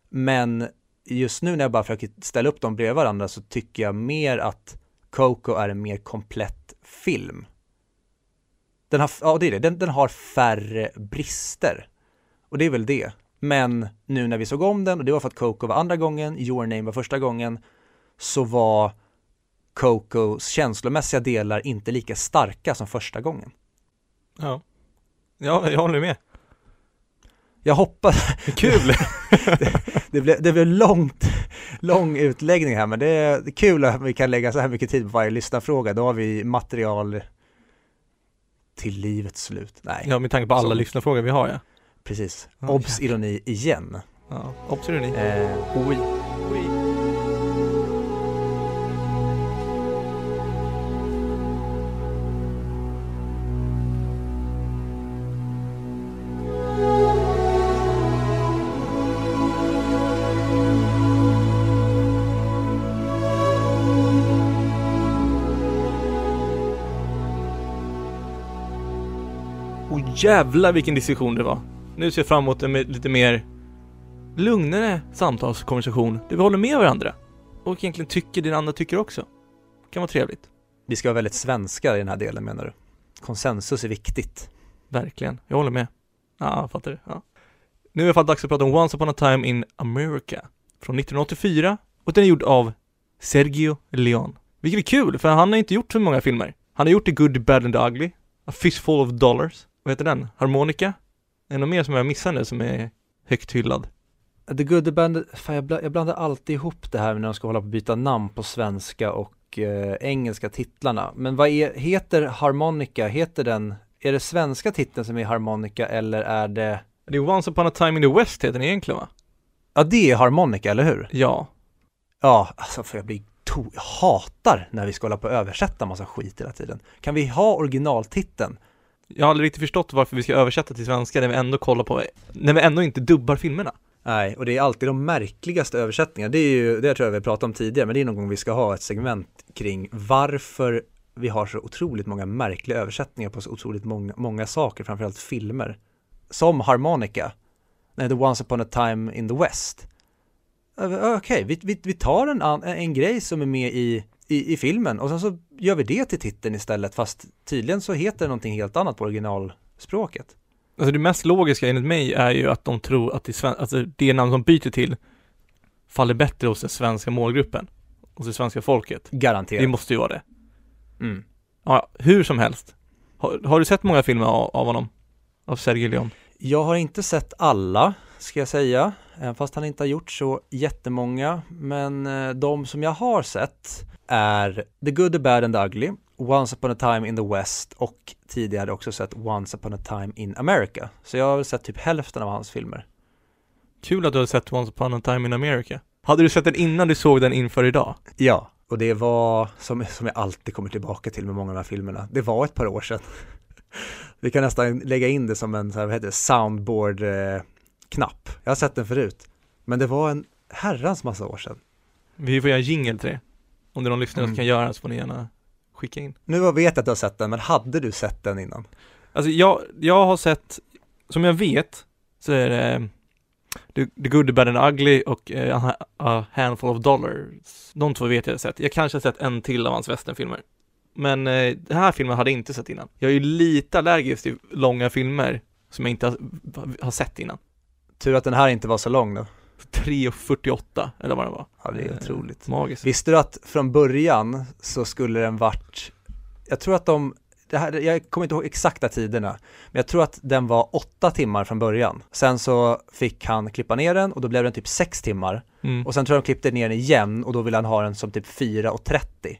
[SPEAKER 2] Men just nu när jag bara försöker ställa upp dem bredvid varandra så tycker jag mer att Coco är en mer komplett film. Den har, ja det är det, den, den har färre brister. Och det är väl det. Men nu när vi såg om den, och det var för att Coco var andra gången, Your Name var första gången, så var Cocos känslomässiga delar inte lika starka som första gången.
[SPEAKER 1] Ja, ja jag håller med.
[SPEAKER 2] Jag hoppas...
[SPEAKER 1] Kul!
[SPEAKER 2] det, det, blev, det blev långt, lång utläggning här, men det är kul att vi kan lägga så här mycket tid på varje lyssnarfråga. Då har vi material till livets slut. Nej.
[SPEAKER 1] Ja, med tanke på alla lyssnarfrågor vi har ja.
[SPEAKER 2] Precis. Oh, Obs ironi igen.
[SPEAKER 1] Ja, obs ironi.
[SPEAKER 2] Eh, oj. oj.
[SPEAKER 1] jävlar vilken diskussion det var. Nu ser jag fram emot en lite mer lugnare samtalskonversation där vi håller med varandra och egentligen tycker det den andra tycker också. Det kan vara trevligt.
[SPEAKER 2] Vi ska vara väldigt svenska i den här delen menar du? Konsensus är viktigt.
[SPEAKER 1] Verkligen, jag håller med. Ja, jag fattar det. Ja. Nu är det i alla fall dags att prata om Once upon a time in America från 1984 och den är gjord av Sergio Leone. Vilket är kul, för han har inte gjort så många filmer. Han har gjort The Good, The Bad and The Ugly, A Fistful of Dollars, vad heter den? Harmonica? Är det något mer som jag missar nu som är högt hyllad?
[SPEAKER 2] The Good The Band, fan jag, bland, jag blandar alltid ihop det här när de ska hålla på att byta namn på svenska och eh, engelska titlarna. Men vad är, heter Harmonica, heter den, är det svenska titeln som är Harmonica eller är det?
[SPEAKER 1] Det är Once upon a time in the West heter den egentligen va?
[SPEAKER 2] Ja det är Harmonica, eller hur?
[SPEAKER 1] Ja.
[SPEAKER 2] Ja, alltså för jag blir to- jag hatar när vi ska hålla på och översätta massa skit hela tiden. Kan vi ha originaltiteln?
[SPEAKER 1] Jag har aldrig riktigt förstått varför vi ska översätta till svenska när vi ändå kollar på, när vi ändå inte dubbar filmerna.
[SPEAKER 2] Nej, och det är alltid de märkligaste översättningarna. Det är ju, det tror jag vi pratat om tidigare, men det är någon gång vi ska ha ett segment kring varför vi har så otroligt många märkliga översättningar på så otroligt många, många saker, framförallt filmer. Som Harmonica. Nej, The Once upon a time in the West. Okej, okay, vi, vi, vi tar en, en grej som är med i, i, i filmen och sen så gör vi det till titeln istället fast tydligen så heter det någonting helt annat på originalspråket.
[SPEAKER 1] Alltså det mest logiska enligt mig är ju att de tror att det, alltså det namn de byter till faller bättre hos den svenska målgruppen, hos det svenska folket.
[SPEAKER 2] Garanterat.
[SPEAKER 1] Det måste ju vara det.
[SPEAKER 2] Mm.
[SPEAKER 1] Ja, hur som helst. Har, har du sett många filmer av, av honom? Av Sergej Leon?
[SPEAKER 2] Jag har inte sett alla, ska jag säga, fast han inte har gjort så jättemånga. Men eh, de som jag har sett är The Good, The Bad and The Ugly, Once upon a time in the West och tidigare också sett Once upon a time in America. Så jag har sett typ hälften av hans filmer.
[SPEAKER 1] Kul att du har sett Once upon a time in America. Hade du sett den innan du såg den inför idag?
[SPEAKER 2] Ja, och det var, som, som jag alltid kommer tillbaka till med många av de här filmerna, det var ett par år sedan. Vi kan nästan lägga in det som en så här, vad heter det, soundboard-knapp. jag har sett den förut. Men det var en herrans massa år sedan.
[SPEAKER 1] Vi får göra jingle till det. Om det är någon lyssnare
[SPEAKER 2] Mm.
[SPEAKER 1] som kan göra så får ni gärna skicka in.
[SPEAKER 2] Nu vet jag att du har sett den, men hade du sett den innan?
[SPEAKER 1] Alltså jag, jag har sett, som jag vet, så är det The, the Good, The Bad and Ugly och eh, a, Handful of Dollars. De två vet jag har sett. Jag kanske har sett en till av hans westernfilmer. Men eh, den här filmen hade jag inte sett innan. Jag är ju lite allergisk till långa filmer som jag inte har, har sett innan.
[SPEAKER 2] Tur att den här inte var så lång då.
[SPEAKER 1] 3.48 eller vad det var.
[SPEAKER 2] Ja, det är
[SPEAKER 1] Eh,
[SPEAKER 2] otroligt.
[SPEAKER 1] Magiskt.
[SPEAKER 2] Visste du att från början så skulle den varit, jag tror att de, det här, jag kommer inte ihåg exakta tiderna, men jag tror att den var åtta timmar från början. Sen så fick han klippa ner den och då blev den typ sex timmar.
[SPEAKER 1] Mm.
[SPEAKER 2] Och sen tror jag de klippte ner den igen och då ville han ha den som typ 4.30.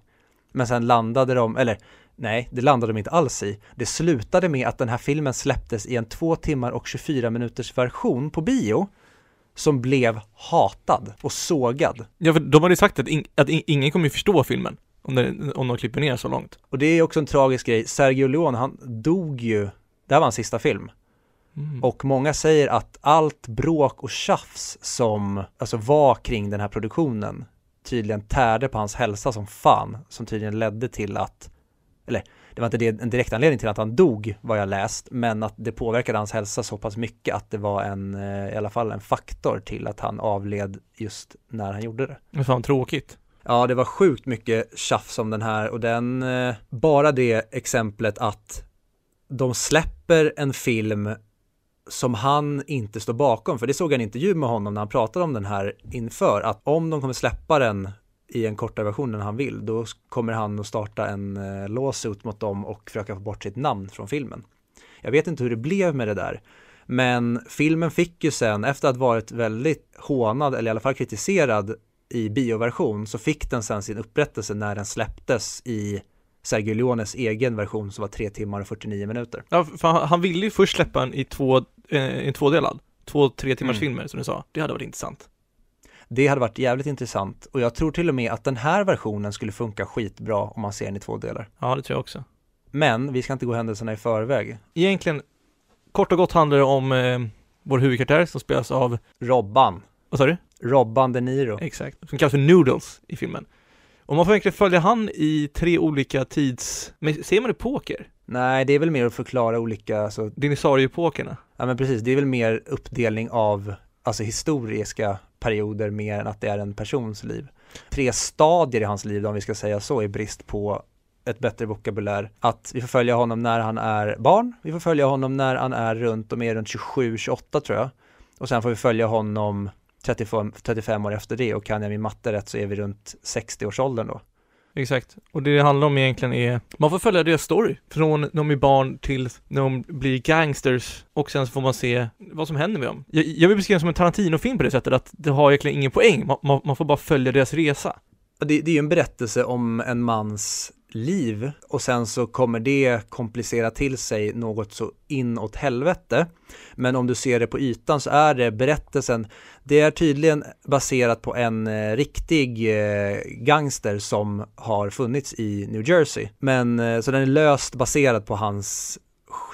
[SPEAKER 2] Men sen landade de, eller nej, det landade de inte alls i. Det slutade med att den här filmen släpptes i en 2 timmar och 24 minuters version på bio som blev hatad och sågad.
[SPEAKER 1] Ja, för de hade ju sagt att, in, att in, ingen kommer ju förstå filmen om, det, om de klipper ner så långt.
[SPEAKER 2] Och det är också en tragisk grej, Sergio Leone, han dog ju, det här var hans sista film.
[SPEAKER 1] Mm.
[SPEAKER 2] Och många säger att allt bråk och tjafs som alltså var kring den här produktionen tydligen tärde på hans hälsa som fan, som tydligen ledde till att, eller det var inte det, en direkt anledning till att han dog vad jag läst, men att det påverkade hans hälsa så pass mycket att det var en, eh, i alla fall en faktor till att han avled just när han gjorde det.
[SPEAKER 1] Men fan tråkigt.
[SPEAKER 2] Ja, det var sjukt mycket tjafs om den här och den, eh, bara det exemplet att de släpper en film som han inte står bakom, för det såg jag en intervju med honom när han pratade om den här inför, att om de kommer släppa den i en kortare version än han vill, då kommer han att starta en eh, lawsuit mot dem och försöka få bort sitt namn från filmen. Jag vet inte hur det blev med det där, men filmen fick ju sen, efter att ha varit väldigt hånad, eller i alla fall kritiserad i bioversion, så fick den sen sin upprättelse när den släpptes i Sergio Leones egen version som var 3 timmar och 49 minuter.
[SPEAKER 1] Ja, för han, han ville ju först släppa en i två, eh, en tvådelad. Två, tre timmars
[SPEAKER 2] Mm.
[SPEAKER 1] filmer som du sa. Det hade varit intressant.
[SPEAKER 2] Det hade varit jävligt intressant och jag tror till och med att den här versionen skulle funka skitbra om man ser den i två delar.
[SPEAKER 1] Ja, det tror jag också.
[SPEAKER 2] Men vi ska inte gå händelserna i förväg.
[SPEAKER 1] Egentligen, kort och gott handlar det om eh, vår huvudkaraktär som spelas av,
[SPEAKER 2] Robban,
[SPEAKER 1] vad sa du?
[SPEAKER 2] Robban De Niro.
[SPEAKER 1] Exakt. Som kallas för Noodles i filmen. Och man får egentligen följa han i tre olika tids... Men ser man epoker?
[SPEAKER 2] Nej, det är väl mer att förklara olika, alltså,
[SPEAKER 1] Dinosaurieepokerna.
[SPEAKER 2] ja men precis, det är väl mer uppdelning av, alltså historiska perioder mer än att det är en persons liv. Tre stadier i hans liv, om vi ska säga så, i brist på ett bättre vokabulär. Att vi får följa honom när han är barn, vi får följa honom när han är runt, de är runt 27-28 tror jag. Och sen får vi följa honom 35, 35 år efter det och kan jag min matte rätt så är vi runt 60-årsåldern då.
[SPEAKER 1] Exakt. Och det det handlar om egentligen är, man får följa deras story. Från när de är barn till när de blir gangsters och sen så får man se vad som händer med dem. Jag, jag vill beskriva det som en Tarantino-film på det sättet att det har egentligen ingen poäng. Man, man, man får bara följa deras resa.
[SPEAKER 2] Det, det är ju en berättelse om en mans liv och sen så kommer det komplicera till sig något så inåt helvete. Men om du ser det på ytan så är det berättelsen, det är tydligen baserat på en eh, riktig eh, gangster som har funnits i New Jersey. Men eh, så den är löst baserad på hans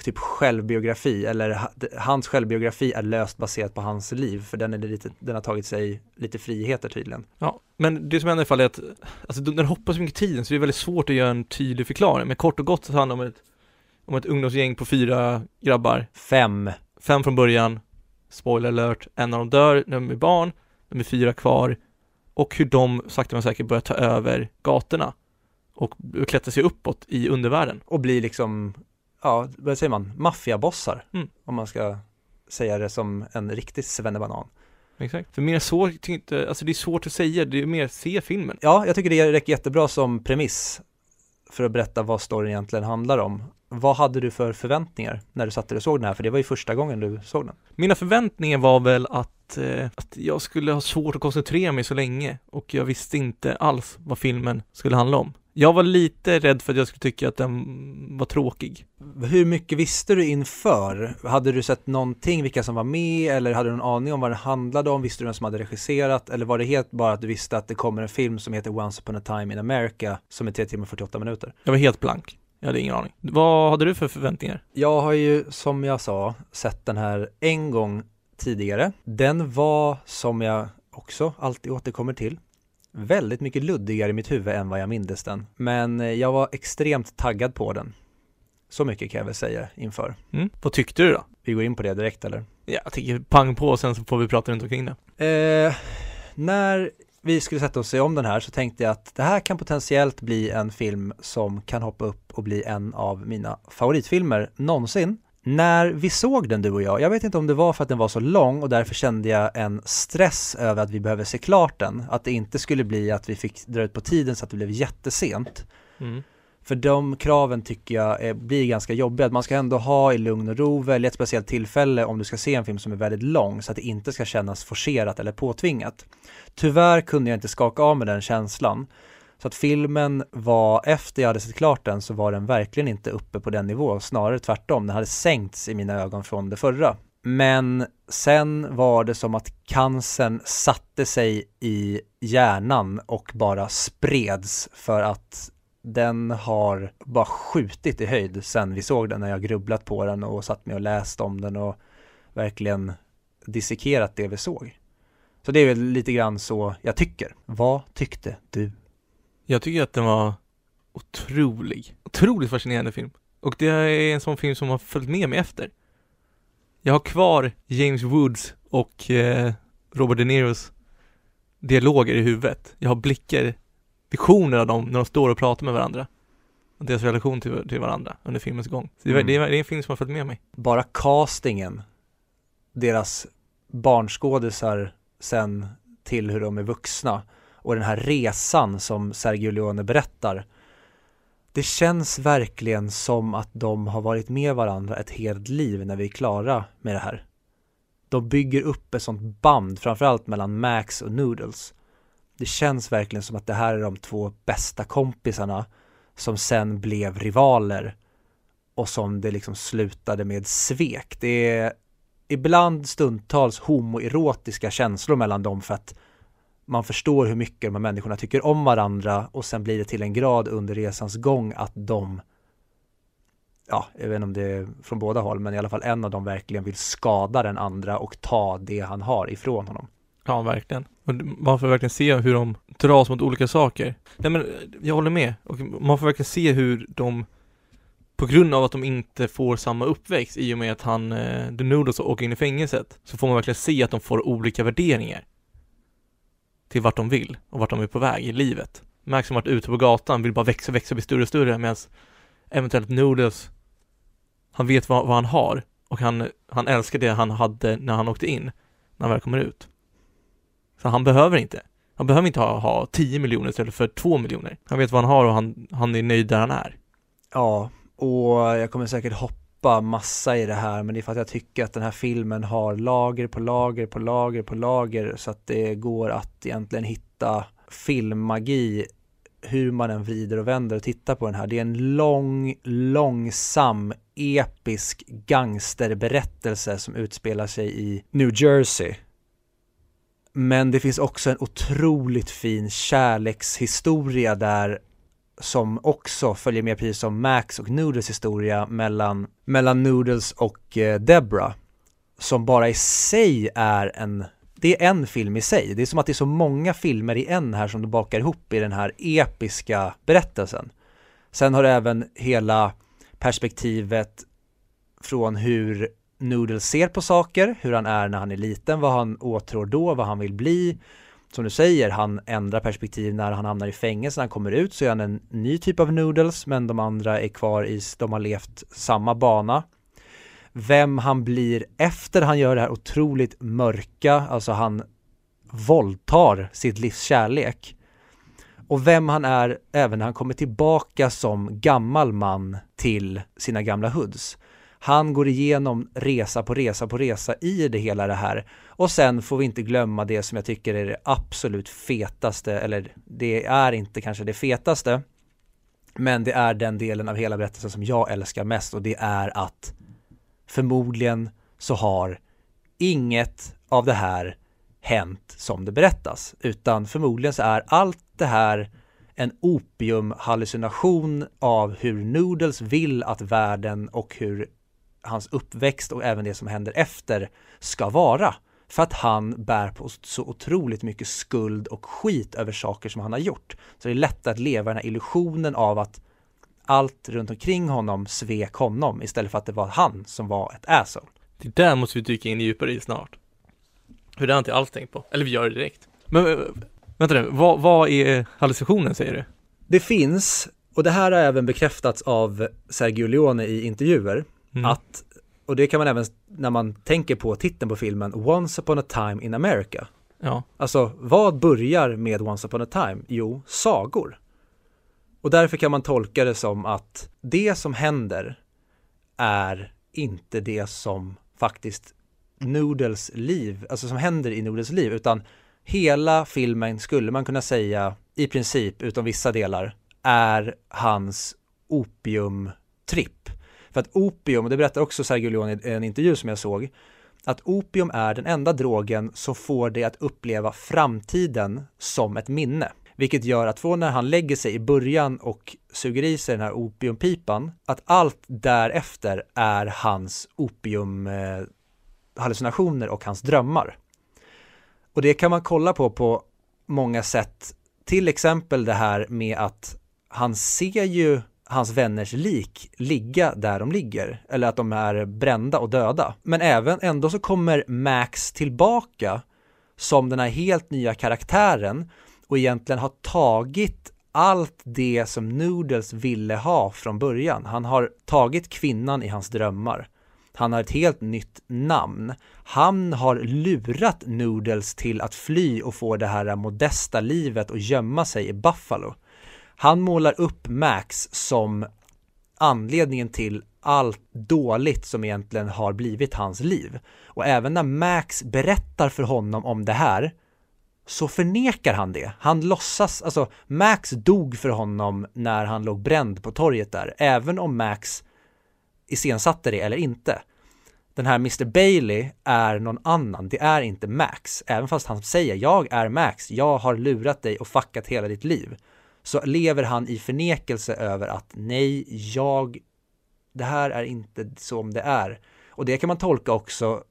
[SPEAKER 2] typ självbiografi eller ha- hans självbiografi är löst baserat på hans liv för den, är lite, den har tagit sig lite friheter tydligen.
[SPEAKER 1] Ja, men det som händer i alla fall är att, alltså de- den hoppar så mycket tiden så det är väldigt svårt att göra en tydlig förklaring. Men kort och gott så handlar det om ett, om ett ungdomsgäng på fyra grabbar.
[SPEAKER 2] Fem
[SPEAKER 1] Fem från början, spoiler alert, en av dem dör när de är barn, de är fyra kvar och hur de sakta men säkert börjar ta över gatorna och klättra sig uppåt i undervärlden.
[SPEAKER 2] Och bli liksom, ja, vad säger man, maffiabossar.
[SPEAKER 1] Mm.
[SPEAKER 2] Om man ska säga det som en riktig svennebanan.
[SPEAKER 1] Exakt. För mer så, inte, alltså det är svårt att säga, det är mer se filmen.
[SPEAKER 2] Ja, jag tycker det räcker jättebra som premiss för att berätta vad storyn egentligen handlar om. Vad hade du för förväntningar när du satte dig och såg den här? För det var ju första gången du såg den.
[SPEAKER 1] Mina förväntningar var väl att, eh, att jag skulle ha svårt att koncentrera mig så länge och jag visste inte alls vad filmen skulle handla om. Jag var lite rädd för att jag skulle tycka att den var tråkig.
[SPEAKER 2] Hur mycket visste du inför? Hade du sett någonting, vilka som var med eller hade du någon aning om vad den handlade om? Visste du vem som hade regisserat eller var det helt bara att du visste att det kommer en film som heter Once upon a time in America som är 3 timmar och 48 minuter?
[SPEAKER 1] Jag var helt blank. Jag hade ingen aning. Vad hade du för förväntningar?
[SPEAKER 2] Jag har ju som jag sa sett den här en gång tidigare. Den var som jag också alltid återkommer till väldigt mycket luddigare i mitt huvud än vad jag mindes den. Men eh, jag var extremt taggad på den. Så mycket kan jag väl säga inför.
[SPEAKER 1] Mm. Vad tyckte du då?
[SPEAKER 2] Vi går in på det direkt eller?
[SPEAKER 1] Ja, jag tänker pang på och sen så får vi prata runt omkring det.
[SPEAKER 2] Eh, när vi skulle sätta oss om den här så tänkte jag att det här kan potentiellt bli en film som kan hoppa upp och bli en av mina favoritfilmer någonsin. När vi såg den du och jag, jag vet inte om det var för att den var så lång och därför kände jag en stress över att vi behöver se klart den. Att det inte skulle bli att vi fick dra ut på tiden så att det blev jättesent.
[SPEAKER 1] Mm.
[SPEAKER 2] För de kraven tycker jag är, blir ganska jobbiga. Att man ska ändå ha i lugn och ro, välja ett speciellt tillfälle om du ska se en film som är väldigt lång så att det inte ska kännas forcerat eller påtvingat. Tyvärr kunde jag inte skaka av med den känslan. Så att filmen var, efter jag hade sett klart den så var den verkligen inte uppe på den nivån, snarare tvärtom. Den hade sänkts i mina ögon från det förra. Men sen var det som att cancern satte sig i hjärnan och bara spreds för att den har bara skjutit i höjd sen vi såg den när jag grubblat på den och satt mig och läst om den och verkligen dissekerat det vi såg. Så det är väl lite grann så jag tycker. Vad tyckte du?
[SPEAKER 1] Jag tycker att den var otrolig. Otroligt fascinerande film. Och det är en sån film som har följt med mig efter. Jag har kvar James Woods och eh, Robert De Niros dialoger i huvudet. Jag har blickar, visioner av dem när de står och pratar med varandra. Och deras relation till, till varandra under filmens gång. Så det, är-
[SPEAKER 2] Mm.
[SPEAKER 1] det, är, det är en film som har följt med mig.
[SPEAKER 2] Bara castingen, deras barnskådisar sen till hur de är vuxna och den här resan som Sergio Leone berättar. Det känns verkligen som att de har varit med varandra ett helt liv när vi är klara med det här. De bygger upp ett sånt band, framförallt mellan Max och Noodles. Det känns verkligen som att det här är de två bästa kompisarna som sen blev rivaler och som det liksom slutade med svek. Det är ibland stundtals homoerotiska känslor mellan dem för att man förstår hur mycket de här människorna tycker om varandra och sen blir det till en grad under resans gång att de ja, jag vet inte om det är från båda håll, men i alla fall en av dem verkligen vill skada den andra och ta det han har ifrån honom.
[SPEAKER 1] Ja, verkligen. Och man får verkligen se hur de dras mot olika saker. Nej men, jag håller med. Och man får verkligen se hur de, på grund av att de inte får samma uppväxt i och med att han, eh, The Noodles åker in i fängelset, så får man verkligen se att de får olika värderingar till vart de vill och vart de är på väg i livet. Max som varit ute på gatan vill bara växa, växa, bli större och större medan eventuellt Noodles, han vet vad, vad han har och han, han älskar det han hade när han åkte in, när han väl kommer ut. Så han behöver inte. Han behöver inte ha, ha 10 miljoner istället för 2 miljoner. Han vet vad han har och han, han är nöjd där han är.
[SPEAKER 2] Ja, och jag kommer säkert hoppa massa i det här, men det är för att jag tycker att den här filmen har lager på lager på lager på lager så att det går att egentligen hitta filmmagi hur man än vrider och vänder och tittar på den här. Det är en lång, långsam, episk gangsterberättelse som utspelar sig i New Jersey. Men det finns också en otroligt fin kärlekshistoria där som också följer med precis som Max och Noodles historia mellan, mellan Noodles och eh, Debra som bara i sig är en det är en film i sig. Det är som att det är så många filmer i en här som du bakar ihop i den här episka berättelsen. Sen har du även hela perspektivet från hur Noodles ser på saker, hur han är när han är liten, vad han åtrår då, vad han vill bli. Som du säger, han ändrar perspektiv när han hamnar i fängelse, när han kommer ut så är han en ny typ av Noodles, men de andra är kvar i, de har levt samma bana. Vem han blir efter han gör det här otroligt mörka, alltså han våldtar sitt livs kärlek. Och vem han är även när han kommer tillbaka som gammal man till sina gamla hoods. Han går igenom resa på resa på resa i det hela det här. Och sen får vi inte glömma det som jag tycker är det absolut fetaste, eller det är inte kanske det fetaste, men det är den delen av hela berättelsen som jag älskar mest och det är att förmodligen så har inget av det här hänt som det berättas, utan förmodligen så är allt det här en opiumhallucination av hur Noodles vill att världen och hur hans uppväxt och även det som händer efter ska vara. För att han bär på så otroligt mycket skuld och skit över saker som han har gjort. Så det är lätt att leva den här illusionen av att allt runt omkring honom svek honom istället för att det var han som var ett asshole.
[SPEAKER 1] Det där måste vi dyka in djupare i snart. För det har inte alls tänkt på. Eller vi gör det direkt. Men äh, vänta nu, vad, vad är hallucinationen säger du?
[SPEAKER 2] Det finns, och det här har även bekräftats av Sergio Leone i intervjuer, mm. att, och det kan man även när man tänker på titeln på filmen, Once upon a time in America.
[SPEAKER 1] Ja.
[SPEAKER 2] Alltså, vad börjar med Once upon a time? Jo, sagor. Och därför kan man tolka det som att det som händer är inte det som faktiskt Noodles liv, alltså som händer i Noodles liv, utan hela filmen skulle man kunna säga i princip, utom vissa delar, är hans opiumtripp. För att opium, och det berättar också Sergio Leone i en intervju som jag såg, att opium är den enda drogen som får dig att uppleva framtiden som ett minne. Vilket gör att från när han lägger sig i början och suger i sig den här opiumpipan, att allt därefter är hans opiumhallucinationer eh, och hans drömmar. Och det kan man kolla på på många sätt. Till exempel det här med att han ser ju hans vänners lik ligga där de ligger, eller att de är brända och döda. Men även ändå så kommer Max tillbaka som den här helt nya karaktären och egentligen har tagit allt det som Noodles ville ha från början. Han har tagit kvinnan i hans drömmar. Han har ett helt nytt namn. Han har lurat Noodles till att fly och få det här modesta livet och gömma sig i Buffalo. Han målar upp Max som anledningen till allt dåligt som egentligen har blivit hans liv. Och även när Max berättar för honom om det här så förnekar han det. Han låtsas, alltså Max dog för honom när han låg bränd på torget där, även om Max iscensatte det eller inte. Den här Mr Bailey är någon annan, det är inte Max. Även fast han säger jag är Max, jag har lurat dig och fuckat hela ditt liv. Så lever han i förnekelse över att nej, jag, det här är inte som det är. Och det kan man tolka också,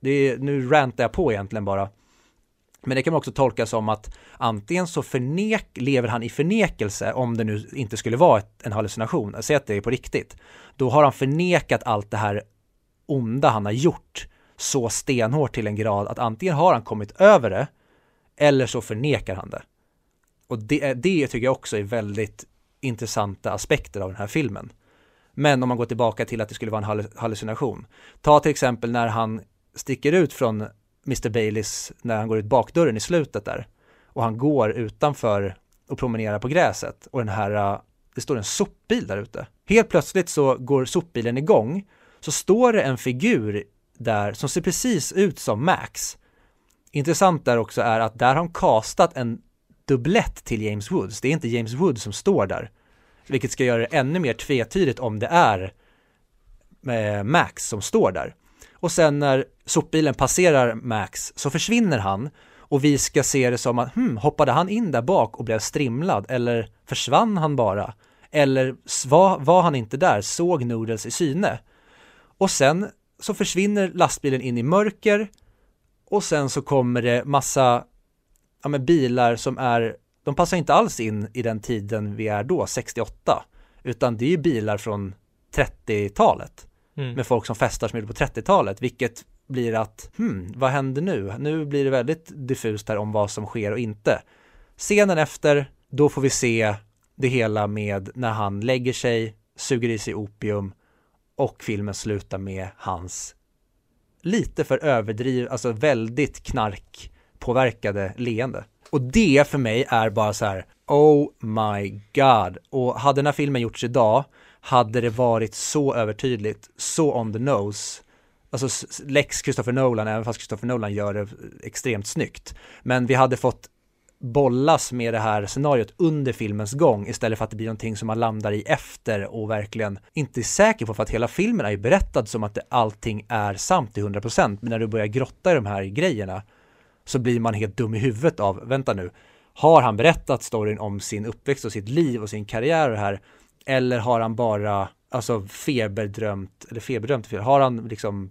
[SPEAKER 2] det är, nu rantar jag på egentligen bara, men det kan man också tolka som att antingen så förnek, lever han i förnekelse om det nu inte skulle vara ett, en hallucination, säg att det är på riktigt. Då har han förnekat allt det här onda han har gjort så stenhårt till en grad att antingen har han kommit över det eller så förnekar han det. Och det, det tycker jag också är väldigt intressanta aspekter av den här filmen. Men om man går tillbaka till att det skulle vara en hallucination. Ta till exempel när han sticker ut från Mr Baileys när han går ut bakdörren i slutet där och han går utanför och promenerar på gräset och den här, det står en sopbil där ute. Helt plötsligt så går sopbilen igång så står det en figur där som ser precis ut som Max. Intressant där också är att där har han kastat en dubblett till James Woods. Det är inte James Woods som står där. Vilket ska göra det ännu mer tvetydigt om det är eh, Max som står där. Och sen när sopbilen passerar Max så försvinner han och vi ska se det som att hmm, hoppade han in där bak och blev strimlad eller försvann han bara? Eller var, var han inte där? Såg Noodles i syne? Och sen så försvinner lastbilen in i mörker och sen så kommer det massa ja, men bilar som är, de passar inte alls in i den tiden vi är då, 68, utan det är ju bilar från 30-talet
[SPEAKER 1] Mm.
[SPEAKER 2] med folk som festar som gjorde på 30-talet, vilket blir att, hmm, vad händer nu? Nu blir det väldigt diffust här om vad som sker och inte. Scenen efter, då får vi se det hela med när han lägger sig, suger i sig opium och filmen slutar med hans lite för överdriv, alltså väldigt påverkade leende. Och det för mig är bara så här, oh my god. Och hade den här filmen gjorts idag hade det varit så övertydligt, så on the nose. Alltså Lex Christopher Nolan, även fast Christopher Nolan gör det extremt snyggt. Men vi hade fått bollas med det här scenariot under filmens gång istället för att det blir någonting som man landar i efter och verkligen inte är säker på för att hela filmen är ju berättad som att det, allting är sant till 100% men när du börjar grotta i de här grejerna så blir man helt dum i huvudet av, vänta nu, har han berättat storyn om sin uppväxt och sitt liv och sin karriär och det här eller har han bara, alltså feberdrömt, eller feberdrömt, har han liksom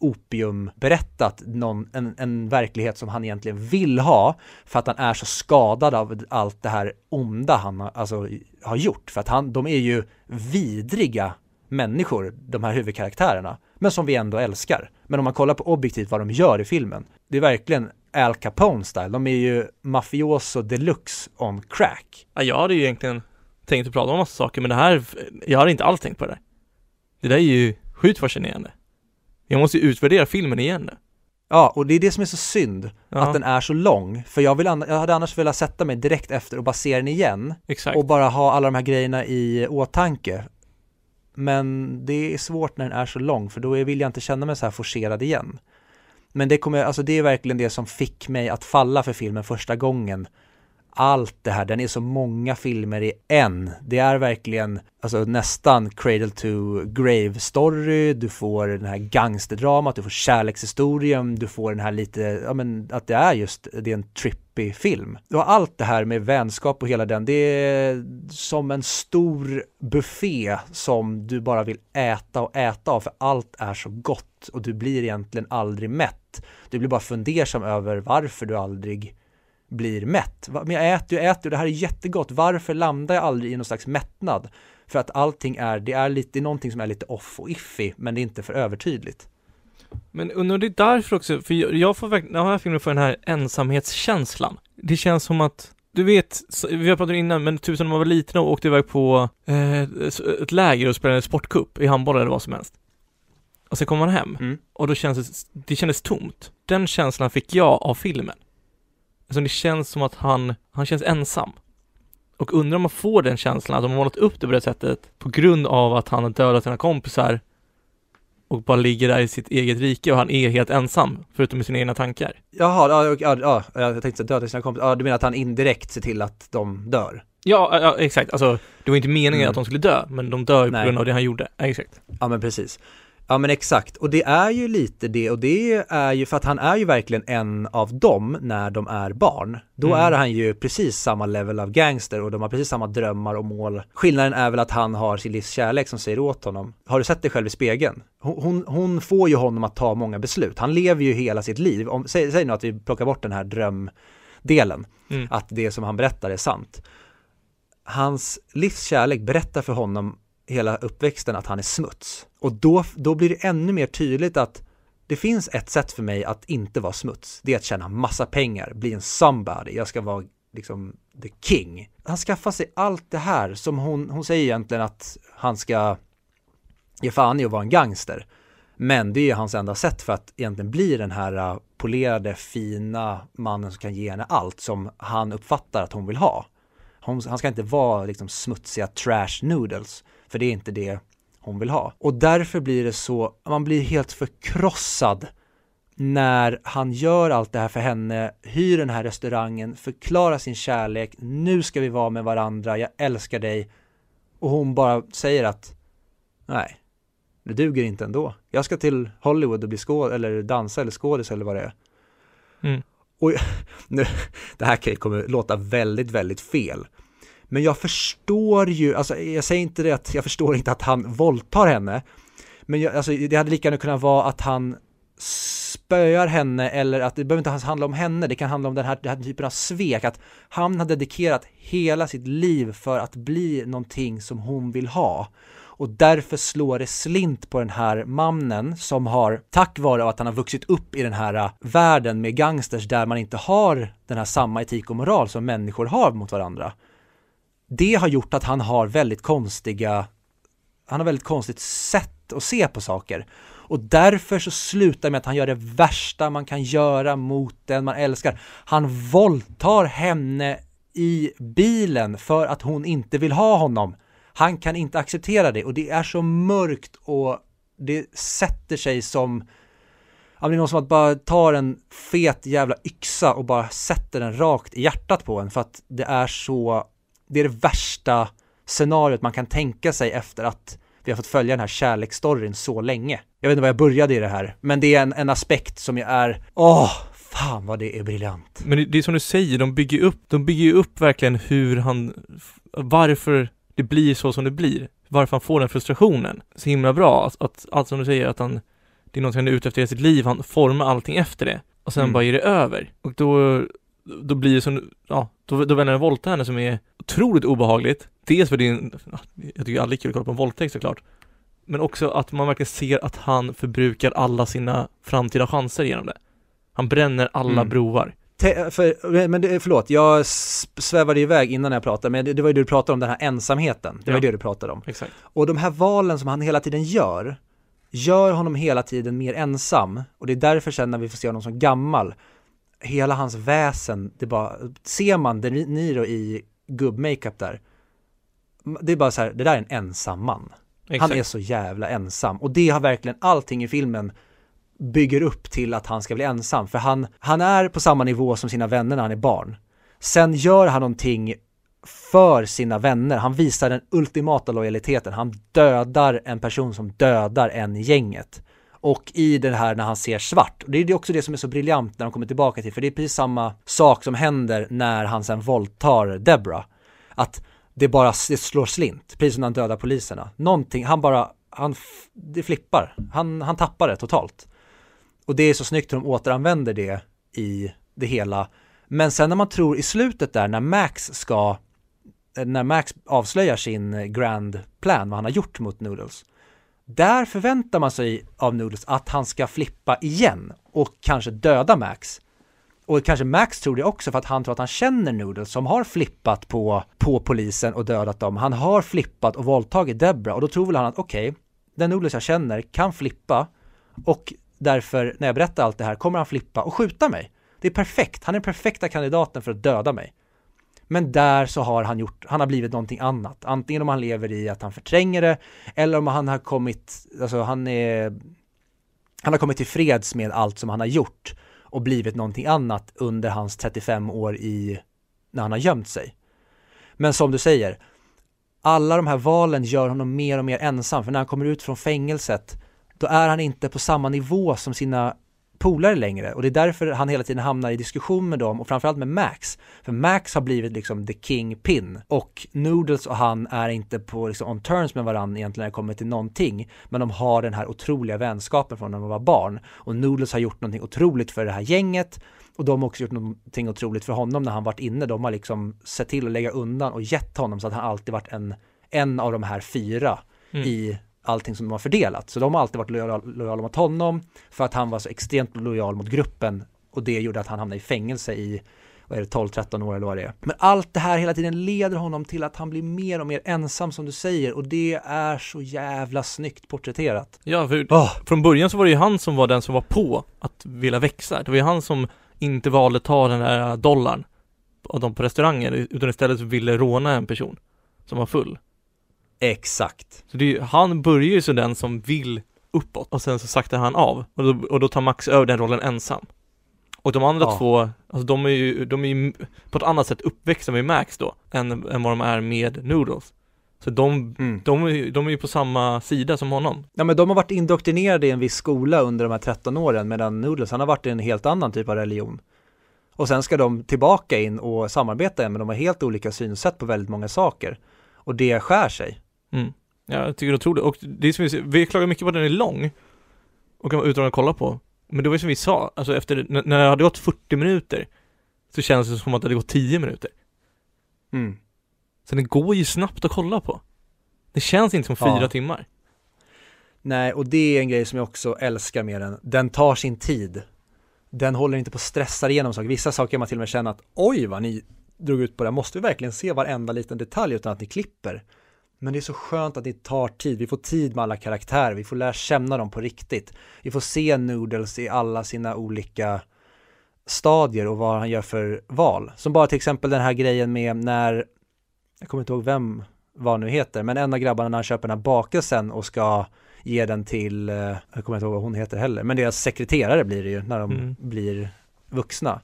[SPEAKER 2] opium berättat någon, en, en verklighet som han egentligen vill ha för att han är så skadad av allt det här onda han har, alltså, har gjort. För att han, de är ju vidriga människor, de här huvudkaraktärerna, men som vi ändå älskar. Men om man kollar på objektivt vad de gör i filmen, det är verkligen Al Capone-style. De är ju mafioso deluxe on crack.
[SPEAKER 1] Ja, jag hade ju egentligen tänkt att prata om massa saker, men det här, jag hade inte alls tänkt på det där. Det där är ju sjukt fascinerande. Jag måste ju utvärdera filmen igen nu.
[SPEAKER 2] Ja, och det är det som är så synd,
[SPEAKER 1] Ja,
[SPEAKER 2] att den är så lång. För jag, vill, jag hade annars velat sätta mig direkt efter och bara se den igen
[SPEAKER 1] exakt.
[SPEAKER 2] och bara ha alla de här grejerna i åtanke. Men det är svårt när den är så lång, för då vill jag inte känna mig så här forcerad igen. Men det kommer, alltså det är verkligen det som fick mig att falla för filmen första gången. Allt det här, den är så många filmer i en. Det är verkligen, alltså nästan cradle to grave story, du får den här gangsterdramat, du får kärlekshistorien, du får den här lite, ja men att det är just, det är en trip deppig film. Och allt det här med vänskap och hela den, det är som en stor buffé som du bara vill äta och äta av för allt är så gott och du blir egentligen aldrig mätt. Du blir bara fundersam över varför du aldrig blir mätt. Men jag äter ju, äter ju, det här är jättegott. Varför landar jag aldrig i någon slags mättnad? För att allting är, det är lite, det är någonting som är lite off och iffy, men det är inte för övertydligt.
[SPEAKER 1] Men undrar det är därför också, för jag, får verkligen, den här filmen får den här ensamhetskänslan. Det känns som att, du vet, vi har pratat innan, men typ som när man var liten och åkte iväg på eh, ett läger och spelade sportcup i handboll eller vad som helst. Och sen kommer man hem
[SPEAKER 2] Mm.
[SPEAKER 1] och då känns det, det kändes tomt. Den känslan fick jag av filmen. Alltså det känns som att han, han känns ensam. Och undrar om man får den känslan, att de har målat upp det på det sättet på grund av att han har dödat sina kompisar och bara ligger där i sitt eget rike och han är helt ensam, förutom med sina egna tankar.
[SPEAKER 2] Jaha, ja, ja, ja, jag tänkte döda sina kompisar. Ja, du menar att han indirekt ser till att de dör?
[SPEAKER 1] Ja, ja exakt. Alltså, det var inte meningen
[SPEAKER 2] Mm.
[SPEAKER 1] att de skulle dö, men de dör ju på grund av det han gjorde. Ja, exakt.
[SPEAKER 2] Ja men precis. Ja men exakt, och det är ju lite det och det är ju för att han är ju verkligen en av dem när de är barn. Då
[SPEAKER 1] Mm.
[SPEAKER 2] är han ju precis samma level av gangster och de har precis samma drömmar och mål. Skillnaden är väl att han har sin livs kärlek som säger åt honom. Har du sett dig själv i spegeln? Hon, hon, hon får ju honom att ta många beslut. Han lever ju hela sitt liv. Om, säg, säg nu att vi plockar bort den här drömdelen
[SPEAKER 1] Mm.
[SPEAKER 2] att det som han berättar är sant. Hans livskärlek berättar för honom hela uppväxten att han är smuts. Och då, då blir det ännu mer tydligt att det finns ett sätt för mig att inte vara smuts. Det är att tjäna massa pengar, bli en somebody. Jag ska vara liksom the king. Han skaffar sig allt det här som hon, hon säger egentligen att han ska ge fan i att vara en gangster. Men det är ju hans enda sätt för att egentligen bli den här äh, polerade, fina mannen som kan ge henne allt som han uppfattar att hon vill ha. Hon, han ska inte vara liksom smutsiga trash noodles, för det är inte det hon vill ha. Och därför blir det så, man blir helt förkrossad när han gör allt det här för henne, hyr den här restaurangen, förklarar sin kärlek, nu ska vi vara med varandra, jag älskar dig. Och hon bara säger att nej, det duger inte ändå. Jag ska till Hollywood och bli skåd eller dansa eller skådis eller vad det är.
[SPEAKER 1] Mm.
[SPEAKER 2] Och nu, det här kan ju kommer låta väldigt, väldigt fel. Men jag förstår ju, alltså jag säger inte det att jag förstår inte att han våldtar henne. Men jag, alltså, det hade lika gärna kunnat vara att han spöar henne eller att det behöver inte ens handla om henne, det kan handla om den här, den här typen av svek, att han har dedikerat hela sitt liv för att bli någonting som hon vill ha. och därför slår det slint på den här mannen som har, tack vare att han har vuxit upp i den här äh, världen med gangsters där man inte har den här samma etik och moral som människor har mot varandra. Det har gjort att han har väldigt konstiga, han har väldigt konstigt sätt att se på saker. Och därför så slutar det med att han gör det värsta man kan göra mot den man älskar. Han våldtar henne i bilen för att hon inte vill ha honom. Han kan inte acceptera det och det är så mörkt och det sätter sig som Ja, det är någon som att bara tar en fet jävla yxa och bara sätter den rakt i hjärtat på en för att det är så, det är det värsta scenariot man kan tänka sig efter att vi har fått följa den här kärleksstoryn så länge. Jag vet inte var jag började i det här, men det är en, en aspekt som jag är, åh, fan vad det är briljant.
[SPEAKER 1] Men det, det är som du säger, de bygger upp, de bygger upp verkligen hur han, varför det blir så som det blir. Varför han får den frustrationen. Så himla bra att, att allt som du säger, att han, det är något han är ute efter i sitt liv, han formar allting efter det. Och sen
[SPEAKER 2] Mm.
[SPEAKER 1] bara ger det över. Och då, då blir det som, ja, då, då vänder han våldta henne som är otroligt obehagligt. Dels för din, ja, jag tycker aldrig kul att kolla på en våldtäkt såklart. Men också att man verkligen ser att han förbrukar alla sina framtida chanser genom det. Han bränner alla
[SPEAKER 2] Mm.
[SPEAKER 1] broar.
[SPEAKER 2] Te- för, men det, förlåt, jag svävade iväg innan jag pratade, men det, det var ju det du pratade om, den här ensamheten. Det var
[SPEAKER 1] Ja.
[SPEAKER 2] det du pratade om.
[SPEAKER 1] Exakt.
[SPEAKER 2] Och de här valen som han hela tiden gör, gör honom hela tiden mer ensam. Och det är därför sen när vi får se honom som gammal, hela hans väsen, det bara, ser man De Niro i gubb-makeup där, det är bara så här, det där är en ensam man.
[SPEAKER 1] Exakt.
[SPEAKER 2] Han är så jävla ensam och det har verkligen allting i filmen bygger upp till att han ska bli ensam för han, han är på samma nivå som sina vänner när han är barn. Sen gör han någonting för sina vänner, han visar den ultimata lojaliteten, han dödar en person som dödar en i gänget. Och i det här när han ser svart, och det är också det som är så briljant när de kommer tillbaka till, för det är precis samma sak som händer när han sen våldtar Debra. Att det bara det slår slint, precis som när han dödar poliserna. Någonting, han bara, han, det flippar. Han, han tappar det totalt. Och det är så snyggt hur de återanvänder det i det hela. Men sen när man tror i slutet där, när Max ska, när Max avslöjar sin grand plan, vad han har gjort mot Noodles. Där förväntar man sig av Noodles att han ska flippa igen och kanske döda Max. Och kanske Max tror det också för att han tror att han känner Noodles som har flippat på, på polisen och dödat dem. Han har flippat och våldtagit Debra och då tror väl han att okej, den Noodles jag känner kan flippa och därför när jag berättar allt det här kommer han flippa och skjuta mig. Det är perfekt, han är den perfekta kandidaten för att döda mig. Men där så har han gjort, han har blivit någonting annat. Antingen om han lever i att han förtränger det eller om han har kommit, alltså han är, han har kommit till freds med allt som han har gjort och blivit någonting annat under hans 35 år i, när han har gömt sig. Men som du säger, alla de här valen gör honom mer och mer ensam, för när han kommer ut från fängelset, då är han inte på samma nivå som sina polare längre och det är därför han hela tiden hamnar i diskussion med dem och framförallt med Max. För Max har blivit liksom the king pin och Noodles och han är inte på liksom on terms med varandra egentligen när det kommer till någonting. Men de har den här otroliga vänskapen från när de var barn och Noodles har gjort någonting otroligt för det här gänget och de har också gjort någonting otroligt för honom när han varit inne. De har liksom sett till att lägga undan och gett honom så att han alltid varit en, en av de här fyra
[SPEAKER 1] Mm.
[SPEAKER 2] i allting som de har fördelat. Så de har alltid varit lojala, lojala mot honom för att han var så extremt lojal mot gruppen och det gjorde att han hamnade i fängelse i vad är det, 12-13 år eller vad det är. Men allt det här hela tiden leder honom till att han blir mer och mer ensam som du säger och det är så jävla snyggt porträtterat.
[SPEAKER 1] Ja, för
[SPEAKER 2] Åh,
[SPEAKER 1] från början så var det ju han som var den som var på att vilja växa. Det var ju han som inte valde att ta den där dollarn av dem på restaurangen, utan istället ville råna en person som var full.
[SPEAKER 2] Exakt.
[SPEAKER 1] Så ju- han börjar ju som den som vill uppåt och sen så saktar han av och då, och då tar Max över den rollen ensam. Och de andra
[SPEAKER 2] Ja.
[SPEAKER 1] två, alltså de är ju, de är ju på ett annat sätt uppväxta med Max då, än, än vad de är med Noodles. Så de,
[SPEAKER 2] Mm.
[SPEAKER 1] de, är, de är ju på samma sida som honom.
[SPEAKER 2] Ja men de har varit indoktrinerade i en viss skola under de här 13 åren medan Noodles han har varit i en helt annan typ av religion. Och sen ska de tillbaka in och samarbeta igen men de har helt olika synsätt på väldigt många saker. Och det skär sig.
[SPEAKER 1] Mm. Ja, jag tycker det är otroligt. Och det är som vi, ser- vi klagar mycket på att den är lång. Och kan vara utan att kolla på. Men det var ju som vi sa, alltså efter, när, det hade gått 40 minuter så kändes det som att det hade gått 10 minuter.
[SPEAKER 2] Mm.
[SPEAKER 1] Så den går ju snabbt att kolla på. Det känns inte som fyra
[SPEAKER 2] Ja.
[SPEAKER 1] timmar.
[SPEAKER 2] Nej, och det är en grej som jag också älskar med den. Den tar sin tid. Den håller inte på att stressa igenom saker. Vissa saker kan man till och med känna att oj vad ni drog ut på det. Måste vi verkligen se varenda liten detalj utan att ni klipper? Men det är så skönt att ni tar tid. Vi får tid med alla karaktärer. Vi får lära känna dem på riktigt. Vi får se Noodles i alla sina olika stadier och vad han gör för val. Som bara till exempel den här grejen med när, jag kommer inte ihåg vem vad nu heter, men en av grabbarna när han köper den här bakelsen och ska ge den till, eh, jag kommer inte ihåg vad hon heter heller, men deras sekreterare blir det ju när de
[SPEAKER 1] Mm.
[SPEAKER 2] blir vuxna.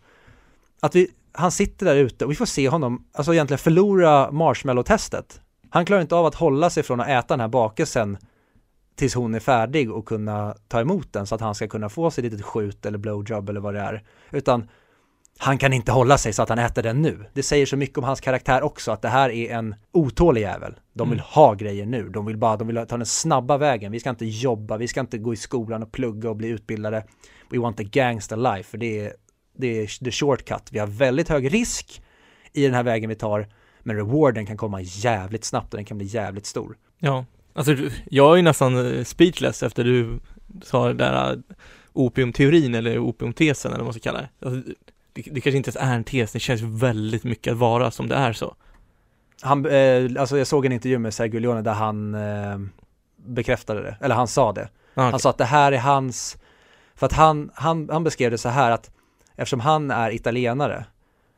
[SPEAKER 2] Att vi, han sitter där ute och vi får se honom, alltså egentligen förlora marshmallow-testet. Han klarar inte av att hålla sig från att äta den här bakelsen tills hon är färdig och kunna ta emot den så att han ska kunna få sig litet skjut eller blowjob eller vad det är. Utan han kan inte hålla sig så att han äter den nu. Det säger så mycket om hans karaktär också att det här är en otålig jävel. De vill
[SPEAKER 1] Mm.
[SPEAKER 2] ha grejer nu. De vill bara, de vill ta den snabba vägen. Vi ska inte jobba, vi ska inte gå i skolan och plugga och bli utbildade. We want the gangster life, för det är, det är the shortcut. Vi har väldigt hög risk i den här vägen vi tar, men rewarden kan komma jävligt snabbt och den kan bli jävligt stor.
[SPEAKER 1] Ja, alltså jag är ju nästan eh, speechless efter du sa det där eh, opiumteorin eller opiumtesen eller vad man ska kalla det. Alltså, det. Det kanske inte ens är en tes, det känns väldigt mycket att vara som det är så.
[SPEAKER 2] Han, eh, alltså jag såg en intervju med Sergio Leone där han eh, bekräftade det, eller han sa det.
[SPEAKER 1] Ah,
[SPEAKER 2] Han
[SPEAKER 1] okej.
[SPEAKER 2] sa att det här är hans, för att han, han, han beskrev det så här att eftersom han är italienare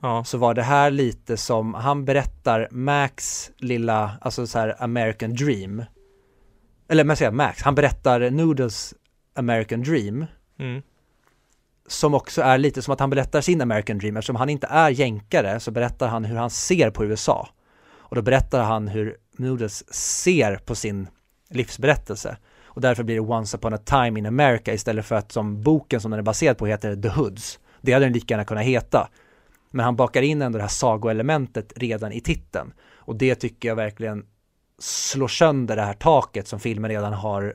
[SPEAKER 1] Ja,
[SPEAKER 2] så var det här lite som, han berättar Max lilla, alltså så här American dream. Eller jag säger Max, han berättar Noodles American dream
[SPEAKER 1] mm.
[SPEAKER 2] som också är lite som att han berättar sin American dream eftersom han inte är jänkare så berättar han hur han ser på USA. Och då berättar han hur Noodles ser på sin livsberättelse. Och därför blir det Once upon a time in America istället för att som boken som den är baserad på heter The Hoods. Det hade den lika gärna kunnat heta. Men han bakar in ändå det här sagoelementet redan i titeln. Och det tycker jag verkligen slår sönder det här taket som filmen redan har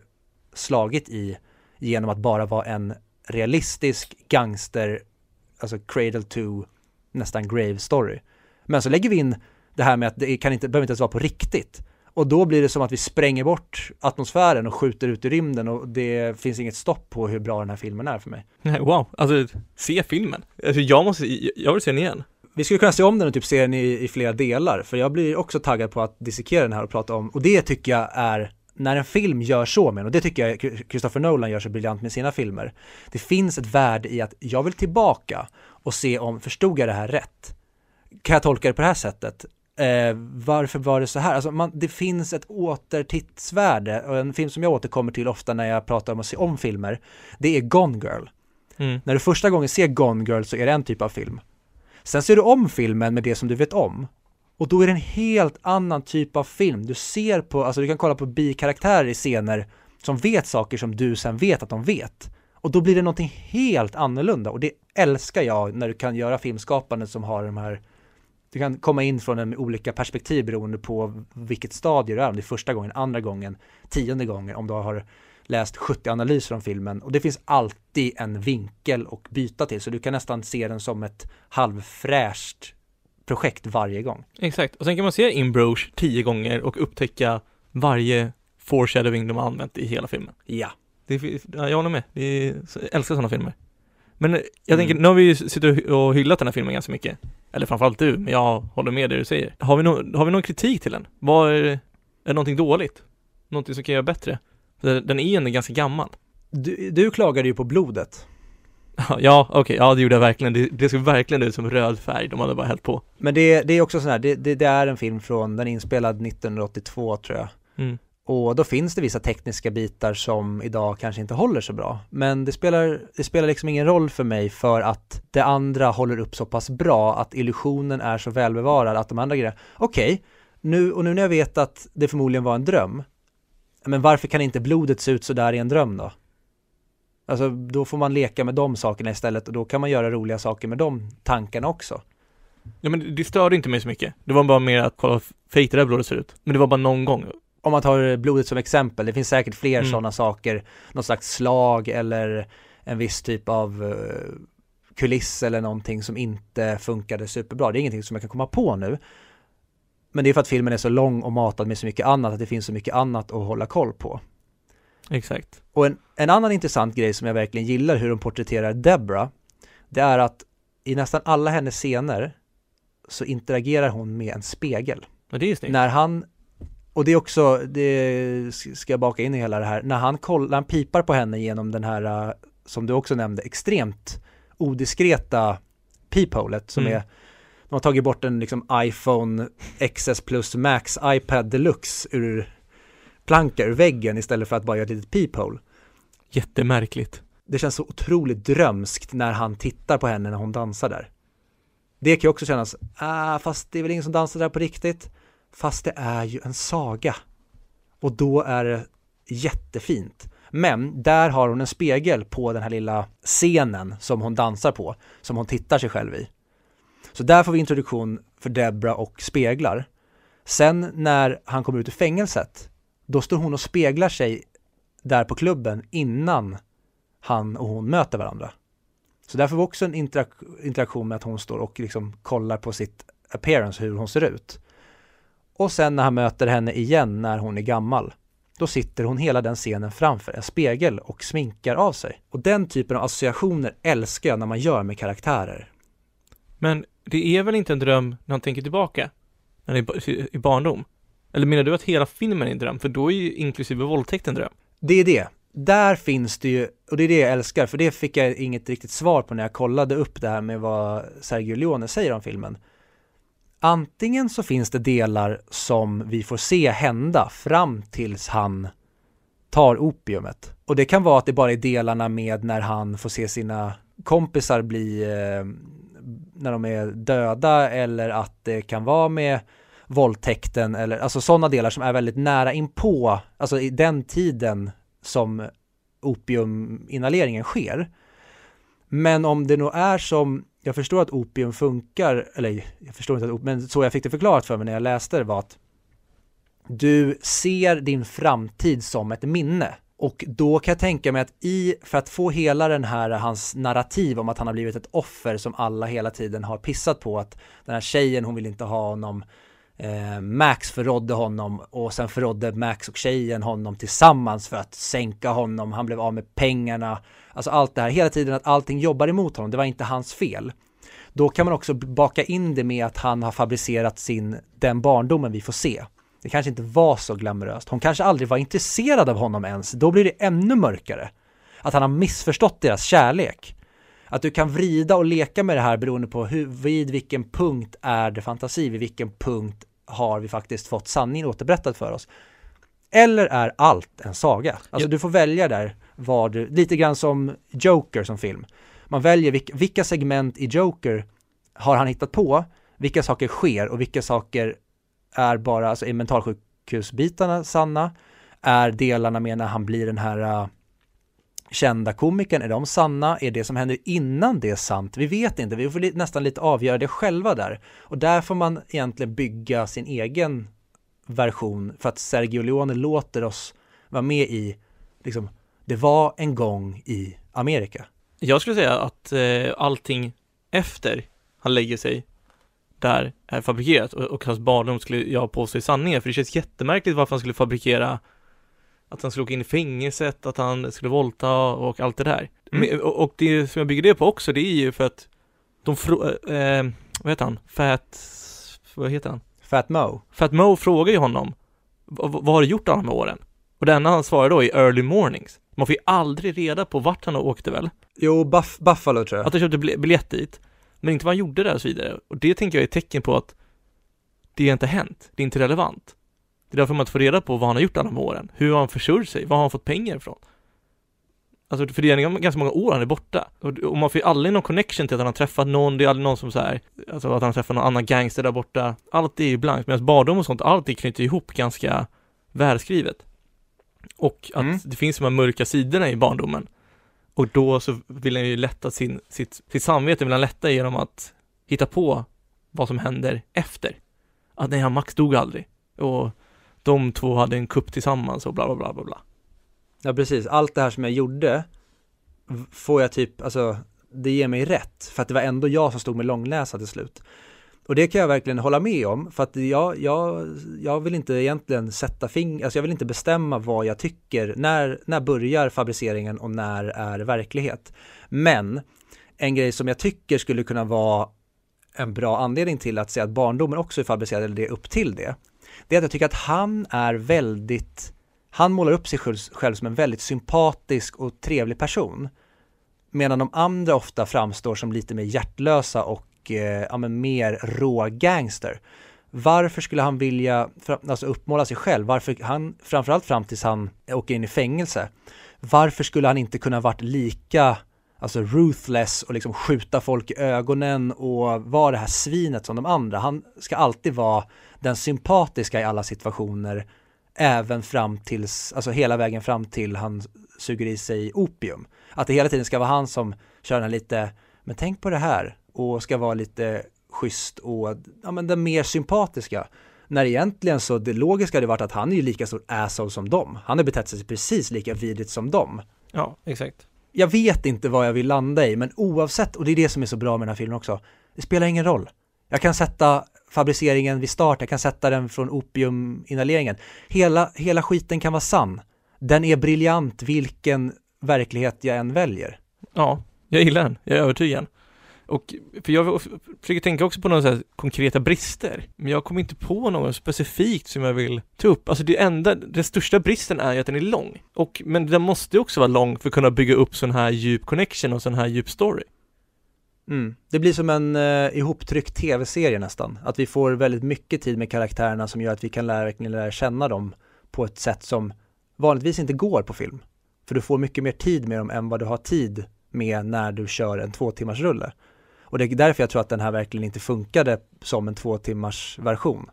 [SPEAKER 2] slagit i genom att bara vara en realistisk gangster, alltså cradle to nästan grave story. Men så lägger vi in det här med att det kan inte, behöver inte ens vara på riktigt. Och då blir det som att vi spränger bort atmosfären och skjuter ut i rymden och det finns inget stopp på hur bra den här filmen är för mig.
[SPEAKER 1] Nej, wow, alltså se filmen. Alltså jag måste, jag vill se den igen.
[SPEAKER 2] Vi skulle kunna se om den och typ se den i, i flera delar, för jag blir också taggad på att dissekera den här och prata om, och det tycker jag är när en film gör så med och det tycker jag Christopher Nolan gör så briljant med sina filmer. Det finns ett värde i att jag vill tillbaka och se om, förstod jag det här rätt? Kan jag tolka det på det här sättet? Eh, varför var det så här? Alltså man, det finns ett återtittsvärde och en film som jag återkommer till ofta när jag pratar om att se om filmer, det är Gone Girl.
[SPEAKER 1] Mm.
[SPEAKER 2] När du första gången ser Gone Girl så är det en typ av film. Sen ser du om filmen med det som du vet om. Och då är det en helt annan typ av film. Du ser på, alltså du kan kolla på bikaraktärer i scener som vet saker som du sen vet att de vet. Och då blir det någonting helt annorlunda och det älskar jag när du kan göra filmskapande som har de här du kan komma in från en olika perspektiv beroende på vilket stadie du är, om det är första gången, andra gången, tionde gången, om du har läst 70 analyser om filmen och det finns alltid en vinkel och byta till så du kan nästan se den som ett halvfräscht projekt varje gång.
[SPEAKER 1] Exakt, och sen kan man se In Bruges tio gånger och upptäcka varje foreshadowing de har använt i hela filmen.
[SPEAKER 2] Ja.
[SPEAKER 1] Det, jag håller med, jag älskar sådana filmer. Men jag
[SPEAKER 2] Mm.
[SPEAKER 1] tänker, nu har vi ju suttit och hyllat den här filmen ganska mycket. Eller framförallt du, men jag håller med det du säger. Har vi, no, har vi någon kritik till den? Vad är, är det någonting dåligt? Någonting som kan göra bättre? För Den är ju ändå ganska gammal.
[SPEAKER 2] Du, du klagade ju på blodet.
[SPEAKER 1] Ja, okej, ja det gjorde jag verkligen. Det, det såg verkligen ut som röd färg, de hade bara hällt på.
[SPEAKER 2] Men det, det är också sån här, det, det, det är en film från, den är inspelad 1982 tror jag.
[SPEAKER 1] Mm.
[SPEAKER 2] Och då finns det vissa tekniska bitar som idag kanske inte håller så bra. Men det spelar, det spelar liksom ingen roll för mig för att det andra håller upp så pass bra att illusionen är så välbevarad att de andra grejerna, okej, nu, och nu när jag vet att det förmodligen var en dröm, men varför kan inte blodet se ut så där i en dröm då? Alltså då får man leka med de sakerna istället och då kan man göra roliga saker med de tankarna också.
[SPEAKER 1] Ja men det- det störde inte mig så mycket. Det var bara mer att kolla hur fejk det där blodet ser ut. Men det var bara någon gång
[SPEAKER 2] om man tar blodet som exempel, det finns säkert fler
[SPEAKER 1] Mm.
[SPEAKER 2] sådana saker, något slags slag eller en viss typ av eh, kuliss eller någonting som inte funkade superbra. Det är ingenting som jag kan komma på nu. Men det är för att filmen är så lång och matad med så mycket annat, att det finns så mycket annat att hålla koll på.
[SPEAKER 1] Exakt.
[SPEAKER 2] Och en, en annan intressant grej som jag verkligen gillar hur de porträtterar Debra, det är att i nästan alla hennes scener så interagerar hon med en spegel.
[SPEAKER 1] Men det är snyggt.
[SPEAKER 2] När han, och det är också, det ska jag baka in i hela det här, när han, koll, när han pipar på henne genom den här, uh, som du också nämnde, extremt odiskreta peepholet som
[SPEAKER 1] Mm.
[SPEAKER 2] är de har tagit bort en liksom iPhone XS plus Max iPad Deluxe ur planka ur väggen istället för att bara göra ett litet peephole.
[SPEAKER 1] Jättemärkligt.
[SPEAKER 2] Det känns så otroligt drömskt när han tittar på henne när hon dansar där. Det kan ju också kännas, ah, fast det är väl ingen som dansar där på riktigt. Fast det är ju en saga. Och då är det jättefint. Men där har hon en spegel på den här lilla scenen som hon dansar på, som hon tittar sig själv i. Så där får vi introduktion för Debra och speglar. Sen när han kommer ut ur fängelset, då står hon och speglar sig där på klubben innan han och hon möter varandra. Så där får vi också en interak- interaktion med att hon står och liksom kollar på sitt appearance, hur hon ser ut. Och sen när han möter henne igen när hon är gammal, då sitter hon hela den scenen framför en spegel och sminkar av sig. Och den typen av associationer älskar jag när man gör med karaktärer.
[SPEAKER 1] Men det är väl inte en dröm när han tänker tillbaka? Ba- i barndom? Eller menar du att hela filmen är en dröm? För då är ju inklusive våldtäkt en dröm.
[SPEAKER 2] Det är det. Där finns det ju, och det är det jag älskar, för det fick jag inget riktigt svar på när jag kollade upp det här med vad Sergio Leone säger om filmen. Antingen så finns det delar som vi får se hända fram tills han tar opiumet. Och det kan vara att det bara är delarna med när han får se sina kompisar bli, eh, när de är döda eller att det kan vara med våldtäkten eller alltså sådana delar som är väldigt nära inpå, alltså i den tiden som opiuminhaleringen sker. Men om det nog är som, jag förstår att opium funkar, eller jag förstår inte att opium, men så jag fick det förklarat för mig när jag läste det var att du ser din framtid som ett minne. Och då kan jag tänka mig att i, för att få hela den här, hans narrativ om att han har blivit ett offer som alla hela tiden har pissat på, att den här tjejen, hon vill inte ha honom, eh, Max förrådde honom och sen förrådde Max och tjejen honom tillsammans för att sänka honom, han blev av med pengarna, alltså allt det här, hela tiden att allting jobbar emot honom, det var inte hans fel. Då kan man också baka in det med att han har fabricerat sin, den barndomen vi får se. Det kanske inte var så glamoröst. Hon kanske aldrig var intresserad av honom ens. Då blir det ännu mörkare. Att han har missförstått deras kärlek. Att du kan vrida och leka med det här beroende på hur, vid vilken punkt är det fantasi, vid vilken punkt har vi faktiskt fått sanningen återberättad för oss. Eller är allt en saga? Alltså du får välja där vad du, lite grann som Joker som film. Man väljer vilka, vilka segment i Joker har han hittat på, vilka saker sker och vilka saker är bara, alltså är mentalsjukhusbitarna sanna? Är delarna med när han blir den här uh, kända komikern, är de sanna? Är det som händer innan det sant? Vi vet inte, vi får li- nästan lite avgöra det själva där. Och där får man egentligen bygga sin egen version för att Sergio Leone låter oss vara med i, liksom, det var en gång i Amerika.
[SPEAKER 1] Jag skulle säga att eh, allting efter han lägger sig där är fabrikerat och, och hans barndom skulle jag påstå är sanningen för det känns jättemärkligt varför han skulle fabrikera att han skulle åka in i fängelset, att han skulle våldta och allt det där.
[SPEAKER 2] Mm.
[SPEAKER 1] Och, det som jag bygger det på också, det är ju för att de frå- eh, vad heter han? Fat, vad heter han?
[SPEAKER 2] Fat Mo.
[SPEAKER 1] För att Mo frågar ju honom, "V- vad har du gjort alla de här åren? Och det enda han svarar då är early mornings. Man får ju aldrig reda på vart han åkte väl?
[SPEAKER 2] Jo, Buff- Buffalo tror jag.
[SPEAKER 1] Att han köpte bil- biljett dit, men inte vad han gjorde där och så vidare. Och det tänker jag är ett tecken på att det inte har hänt. Det är inte relevant. Det är därför man inte får reda på vad han har gjort alla de åren. Hur har han försörjt sig? Var har han fått pengar ifrån? Alltså för det är ganska många år han är borta. Och, man får ju aldrig någon connection till att han har träffat någon, det är aldrig någon som så här, alltså att han har träffat någon annan gangster där borta. Allt är ju blankt, medan barndom och sånt, allt är knyter ihop ganska välskrivet. Och att
[SPEAKER 2] Mm.
[SPEAKER 1] det finns de här mörka sidorna i barndomen. Och då så vill han ju lätta sin, sitt, sitt samvete vill han lätta genom att hitta på vad som händer efter. Att nej, han Max dog aldrig. Och de två hade en kupp tillsammans och bla bla bla bla bla.
[SPEAKER 2] Ja precis, allt det här som jag gjorde får jag typ, alltså det ger mig rätt för att det var ändå jag som stod med långnäsa till slut. Och det kan jag verkligen hålla med om, för att jag, jag, jag vill inte egentligen sätta fingret, alltså jag vill inte bestämma vad jag tycker, när, när börjar fabriceringen och när är verklighet. Men en grej som jag tycker skulle kunna vara en bra anledning till att säga att barndomen också är fabricerad, eller det är upp till det, det är att jag tycker att han är väldigt, han målar upp sig själv som en väldigt sympatisk och trevlig person. Medan de andra ofta framstår som lite mer hjärtlösa och eh, ja, men mer rå gangster. Varför skulle han vilja alltså uppmåla sig själv? Varför han, framförallt fram tills han åker in i fängelse, varför skulle han inte kunna varit lika alltså ruthless och liksom skjuta folk i ögonen och vara det här svinet som de andra. Han ska alltid vara den sympatiska i alla situationer, även fram tills, alltså hela vägen fram till han suger i sig opium. Att det hela tiden ska vara han som kör den lite, men tänk på det här, och ska vara lite schysst och, ja men den mer sympatiska. När egentligen så det logiska hade varit att han är ju lika stor asshole som dem. Han har betett sig precis lika vidrigt som dem.
[SPEAKER 1] Ja, exakt
[SPEAKER 2] jag vet inte vad jag vill landa i, men oavsett, och det är det som är så bra med den här filmen också, det spelar ingen roll. Jag kan sätta fabriceringen vid start, jag kan sätta den från opiuminhaleringen. Hela, hela skiten kan vara sann. Den är briljant vilken verklighet jag än väljer.
[SPEAKER 1] Ja, jag gillar den, jag är övertygad. Och, för jag försöker tänka också på några så här konkreta brister, men jag kommer inte på något specifikt som jag vill ta upp. Alltså det enda, den största bristen är ju att den är lång. Och, men den måste också vara lång för att kunna bygga upp sån här djup connection och sån här djup story.
[SPEAKER 2] Mm. Det blir som en eh, ihoptryckt tv-serie nästan. Att vi får väldigt mycket tid med karaktärerna som gör att vi kan lära, verkligen lära känna dem på ett sätt som vanligtvis inte går på film. För du får mycket mer tid med dem än vad du har tid med när du kör en två timmars rulle. Och det är därför jag tror att den här verkligen inte funkade som en två timmars version.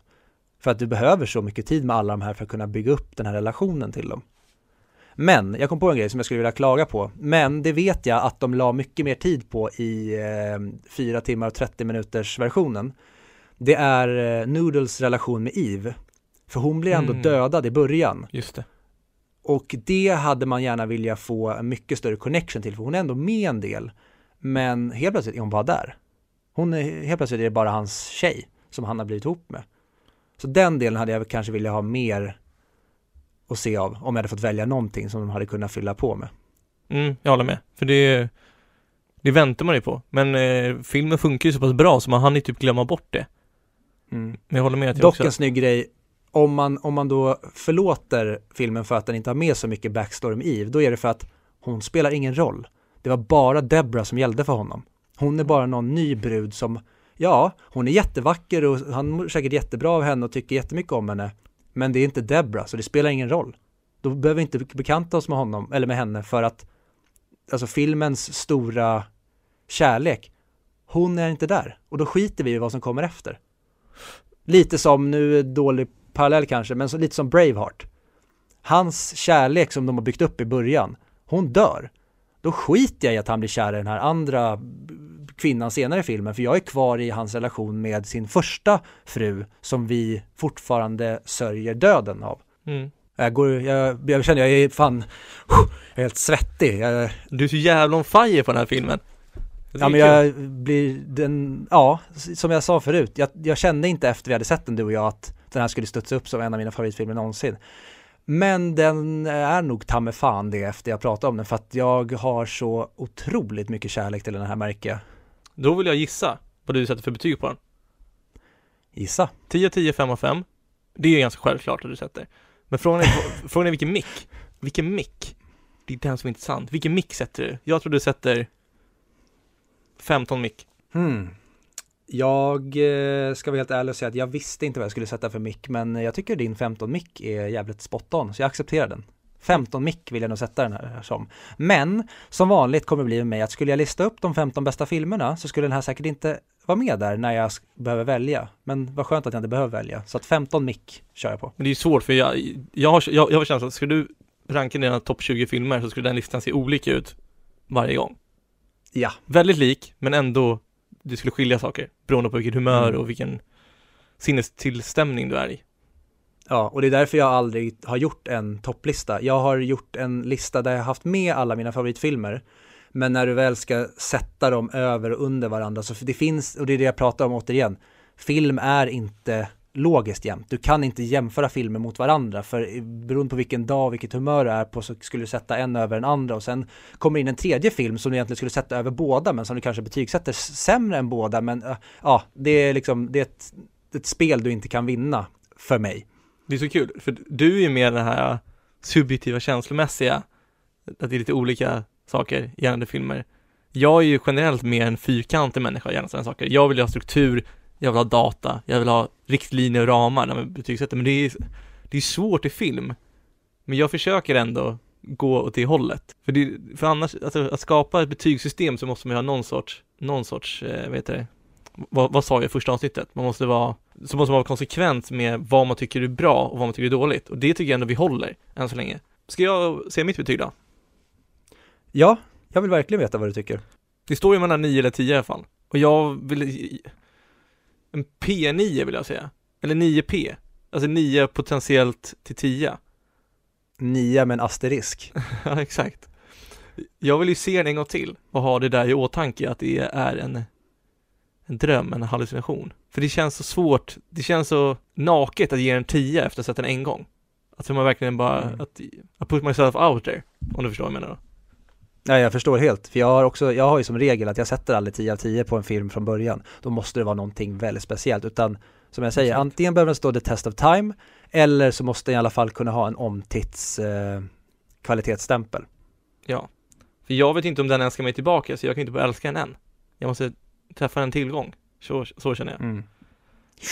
[SPEAKER 2] För att du behöver så mycket tid med alla de här för att kunna bygga upp den här relationen till dem. Men, jag kom på en grej som jag skulle vilja klaga på. Men det vet jag att de la mycket mer tid på i eh, 4 timmar och 30 minuters versionen. Det är eh, Noodles relation med Eve. För hon blir ändå mm. dödad i början.
[SPEAKER 1] Just det.
[SPEAKER 2] Och det hade man gärna vilja få en mycket större connection till, för hon är ändå med en del. Men helt plötsligt är hon bara där. Hon är, helt plötsligt är det bara hans tjej som han har blivit ihop med. Så den delen hade jag kanske vilja ha mer att se av om jag hade fått välja någonting som de hade kunnat fylla på med.
[SPEAKER 1] Mm, jag håller med. För det, det väntar man ju på. Men eh, filmen funkar ju så pass bra så man hann ju typ glömma bort det. Mm. Men jag håller med att
[SPEAKER 2] Dock också... en snygg grej, om man, om man då förlåter filmen för att den inte har med så mycket backstory med Eve, då är det för att hon spelar ingen roll. Det var bara Debra som gällde för honom. Hon är bara någon ny brud som, ja, hon är jättevacker och han mår säkert jättebra av henne och tycker jättemycket om henne. Men det är inte Debra, så det spelar ingen roll. Då behöver vi inte bekanta oss med honom, eller med henne, för att alltså filmens stora kärlek, hon är inte där. Och då skiter vi i vad som kommer efter. Lite som, nu dålig parallell kanske, men så, lite som Braveheart. Hans kärlek som de har byggt upp i början, hon dör då skiter jag i att han blir kär i den här andra kvinnan senare i filmen, för jag är kvar i hans relation med sin första fru som vi fortfarande sörjer döden av. Mm. Jag, går, jag, jag känner, jag är fan, jag är helt svettig. Jag,
[SPEAKER 1] du är så jävla on fire på den här filmen.
[SPEAKER 2] Ja men jag blir den, ja, som jag sa förut, jag, jag, kände inte efter vi hade sett den du och jag att den här skulle studsa upp som en av mina favoritfilmer någonsin. Men den är nog ta fan det efter jag pratade om den för att jag har så otroligt mycket kärlek till den här märket.
[SPEAKER 1] Då vill jag gissa vad du sätter för betyg på den.
[SPEAKER 2] Gissa.
[SPEAKER 1] 10 10, 5 av 5. Det är ganska självklart att du sätter. Men frågan är, frågan är vilken mick? Vilken mick? Det är den som är intressant. Vilken mick sätter du? Jag tror du sätter 15 mick.
[SPEAKER 2] Hmm. Jag eh, ska vara helt ärlig och säga att jag visste inte vad jag skulle sätta för mick men jag tycker din 15 mick är jävligt spot on så jag accepterar den. 15 mick vill jag nog sätta den här som. Men som vanligt kommer det bli med mig att skulle jag lista upp de 15 bästa filmerna så skulle den här säkert inte vara med där när jag behöver välja. Men vad skönt att jag inte behöver välja. Så att 15 mick kör jag på.
[SPEAKER 1] Men det är svårt för jag, jag har, jag, jag har känslan att skulle du ranka dina topp 20 filmer så skulle den listan se olika ut varje gång.
[SPEAKER 2] Ja.
[SPEAKER 1] Väldigt lik, men ändå det skulle skilja saker beroende på vilket humör mm. och vilken sinnestillstämning du är i.
[SPEAKER 2] Ja, och det är därför jag aldrig har gjort en topplista. Jag har gjort en lista där jag haft med alla mina favoritfilmer. Men när du väl ska sätta dem över och under varandra, så det finns, och det är det jag pratar om återigen, film är inte logiskt jämt. Du kan inte jämföra filmer mot varandra för beroende på vilken dag och vilket humör du är på så skulle du sätta en över den andra och sen kommer in en tredje film som du egentligen skulle sätta över båda men som du kanske betygsätter sämre än båda men äh, ja, det är liksom, det är ett, ett spel du inte kan vinna för mig.
[SPEAKER 1] Det är så kul, för du är ju mer den här subjektiva känslomässiga, att det är lite olika saker gällande filmer. Jag är ju generellt mer en fyrkantig människa gällande sådana saker. Jag vill ha struktur, jag vill ha data, jag vill ha riktlinjer och ramar när man betygsätter, men det är, det är svårt i film. Men jag försöker ändå gå åt det hållet. För, det, för annars, alltså, att skapa ett betygssystem så måste man ju ha någon sorts, någon sorts, eh, vad heter det, vad, vad sa jag i första avsnittet? Man måste vara, så måste man vara konsekvent med vad man tycker är bra och vad man tycker är dåligt. Och det tycker jag ändå vi håller, än så länge. Ska jag se mitt betyg då?
[SPEAKER 2] Ja, jag vill verkligen veta vad du tycker.
[SPEAKER 1] Det står ju mellan 9 eller 10 i alla fall. Och jag vill, en P9 vill jag säga. Eller 9P. Alltså 9 potentiellt till 10.
[SPEAKER 2] 9 med en asterisk.
[SPEAKER 1] ja, exakt. Jag vill ju se den en gång till och ha det där i åtanke att det är en, en dröm, en hallucination. För det känns så svårt, det känns så naket att ge en 10 efter att ha sett den en gång. Alltså man verkligen bara, mm. att, I put myself out there, om du förstår vad jag menar då.
[SPEAKER 2] Ja, jag förstår helt. För jag har också, jag har ju som regel att jag sätter aldrig 10 av 10 på en film från början. Då måste det vara någonting väldigt speciellt. Utan som jag säger, Exakt. antingen behöver den stå the test of time eller så måste den i alla fall kunna ha en omtits eh, kvalitetsstämpel.
[SPEAKER 1] Ja, för jag vet inte om den älskar mig tillbaka så jag kan inte bara älska den än. Jag måste träffa en tillgång. Så, så känner jag. Mm.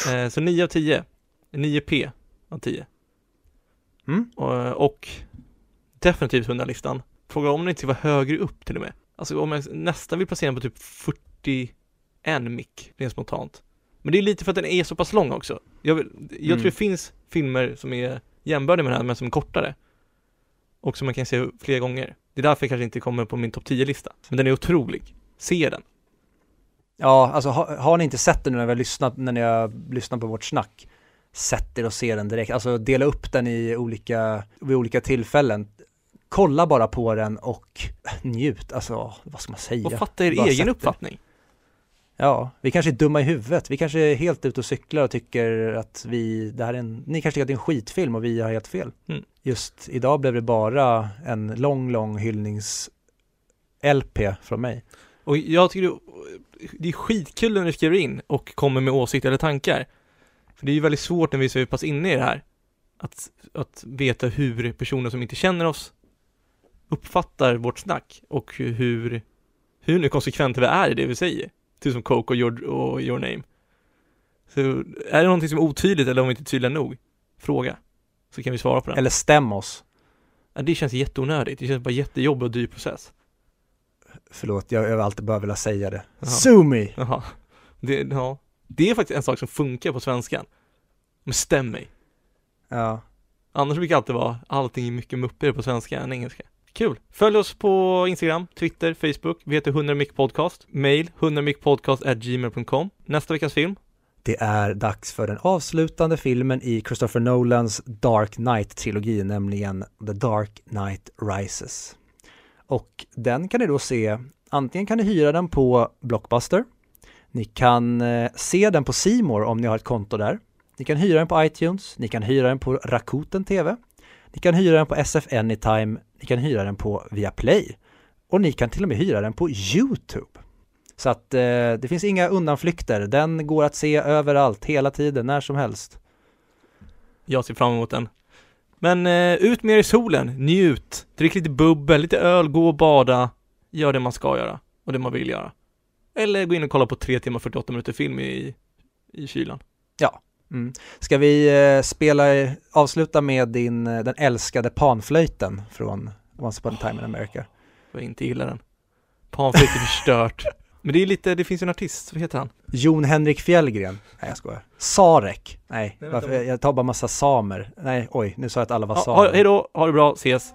[SPEAKER 1] Eh, så 9 av 10. 9P av 10. Mm. Och, och definitivt 100-listan. Fråga om den inte ska vara högre upp till och med. Alltså om jag nästan vill placera den på typ 41 mick, rent spontant. Men det är lite för att den är så pass lång också. Jag, vill, jag mm. tror det finns filmer som är jämbördiga med den här, men som är kortare. Och som man kan se flera gånger. Det är därför jag kanske inte kommer på min topp 10-lista. Men den är otrolig. Se den.
[SPEAKER 2] Ja, alltså har, har ni inte sett den nu när vi har lyssnat, när ni har lyssnat på vårt snack, sätt er och se den direkt. Alltså dela upp den i olika, vid olika tillfällen kolla bara på den och njut, alltså vad ska man säga?
[SPEAKER 1] Och fatta er bara egen uppfattning.
[SPEAKER 2] Ja, vi kanske är dumma i huvudet, vi kanske är helt ute och cyklar och tycker att vi, det här är en, ni kanske tycker att det är en skitfilm och vi har helt fel. Mm. Just idag blev det bara en lång, lång hyllnings-LP från mig.
[SPEAKER 1] Och jag tycker det är skitkul när ni skriver in och kommer med åsikter eller tankar. För det är ju väldigt svårt när vi är så pass inne i det här. Att, att veta hur personer som inte känner oss uppfattar vårt snack och hur, hur nu konsekventa vi är i det vi säger. Typ som Coke och your, och your name. Så är det någonting som är otydligt eller om vi inte är tydliga nog? Fråga. Så kan vi svara på den.
[SPEAKER 2] Eller stäm oss.
[SPEAKER 1] Ja, det känns jätteonödigt. Det känns bara jättejobbig och dyr process.
[SPEAKER 2] Förlåt, jag, har alltid bara velat säga det. Jaha. Sue me!
[SPEAKER 1] Det, ja. det är faktiskt en sak som funkar på svenskan. Men stäm mig.
[SPEAKER 2] Ja.
[SPEAKER 1] Annars brukar det alltid vara, allting är mycket muppigare på svenska än engelska. Kul! Följ oss på Instagram, Twitter, Facebook. Vi heter 100 Mic Podcast. Mail 100micpodcast@gmail.com. Nästa veckas film?
[SPEAKER 2] Det är dags för den avslutande filmen i Christopher Nolans Dark Knight-trilogi, nämligen The Dark Knight Rises. Och den kan ni då se, antingen kan ni hyra den på Blockbuster, ni kan eh, se den på Simor om ni har ett konto där. Ni kan hyra den på iTunes, ni kan hyra den på Rakuten TV, ni kan hyra den på SF Anytime, ni kan hyra den på Viaplay och ni kan till och med hyra den på Youtube. Så att eh, det finns inga undanflykter, den går att se överallt, hela tiden, när som helst.
[SPEAKER 1] Jag ser fram emot den. Men eh, ut med er i solen, njut, drick lite bubbel, lite öl, gå och bada, gör det man ska göra och det man vill göra. Eller gå in och kolla på 3 timmar 48 minuter film i, i kylan.
[SPEAKER 2] Ja, Mm. Ska vi eh, spela, avsluta med din, eh, den älskade panflöjten från Once upon a time in America?
[SPEAKER 1] Jag inte gillar den. Panflöjt är förstört. Men det är lite, det finns en artist, vad heter han?
[SPEAKER 2] Jon Henrik Fjällgren. Nej jag skojar. Sarek. Nej, Nej varför, jag tar bara massa samer. Nej, oj, nu sa jag att alla var
[SPEAKER 1] ja,
[SPEAKER 2] samer.
[SPEAKER 1] Hej då, ha det bra, ses.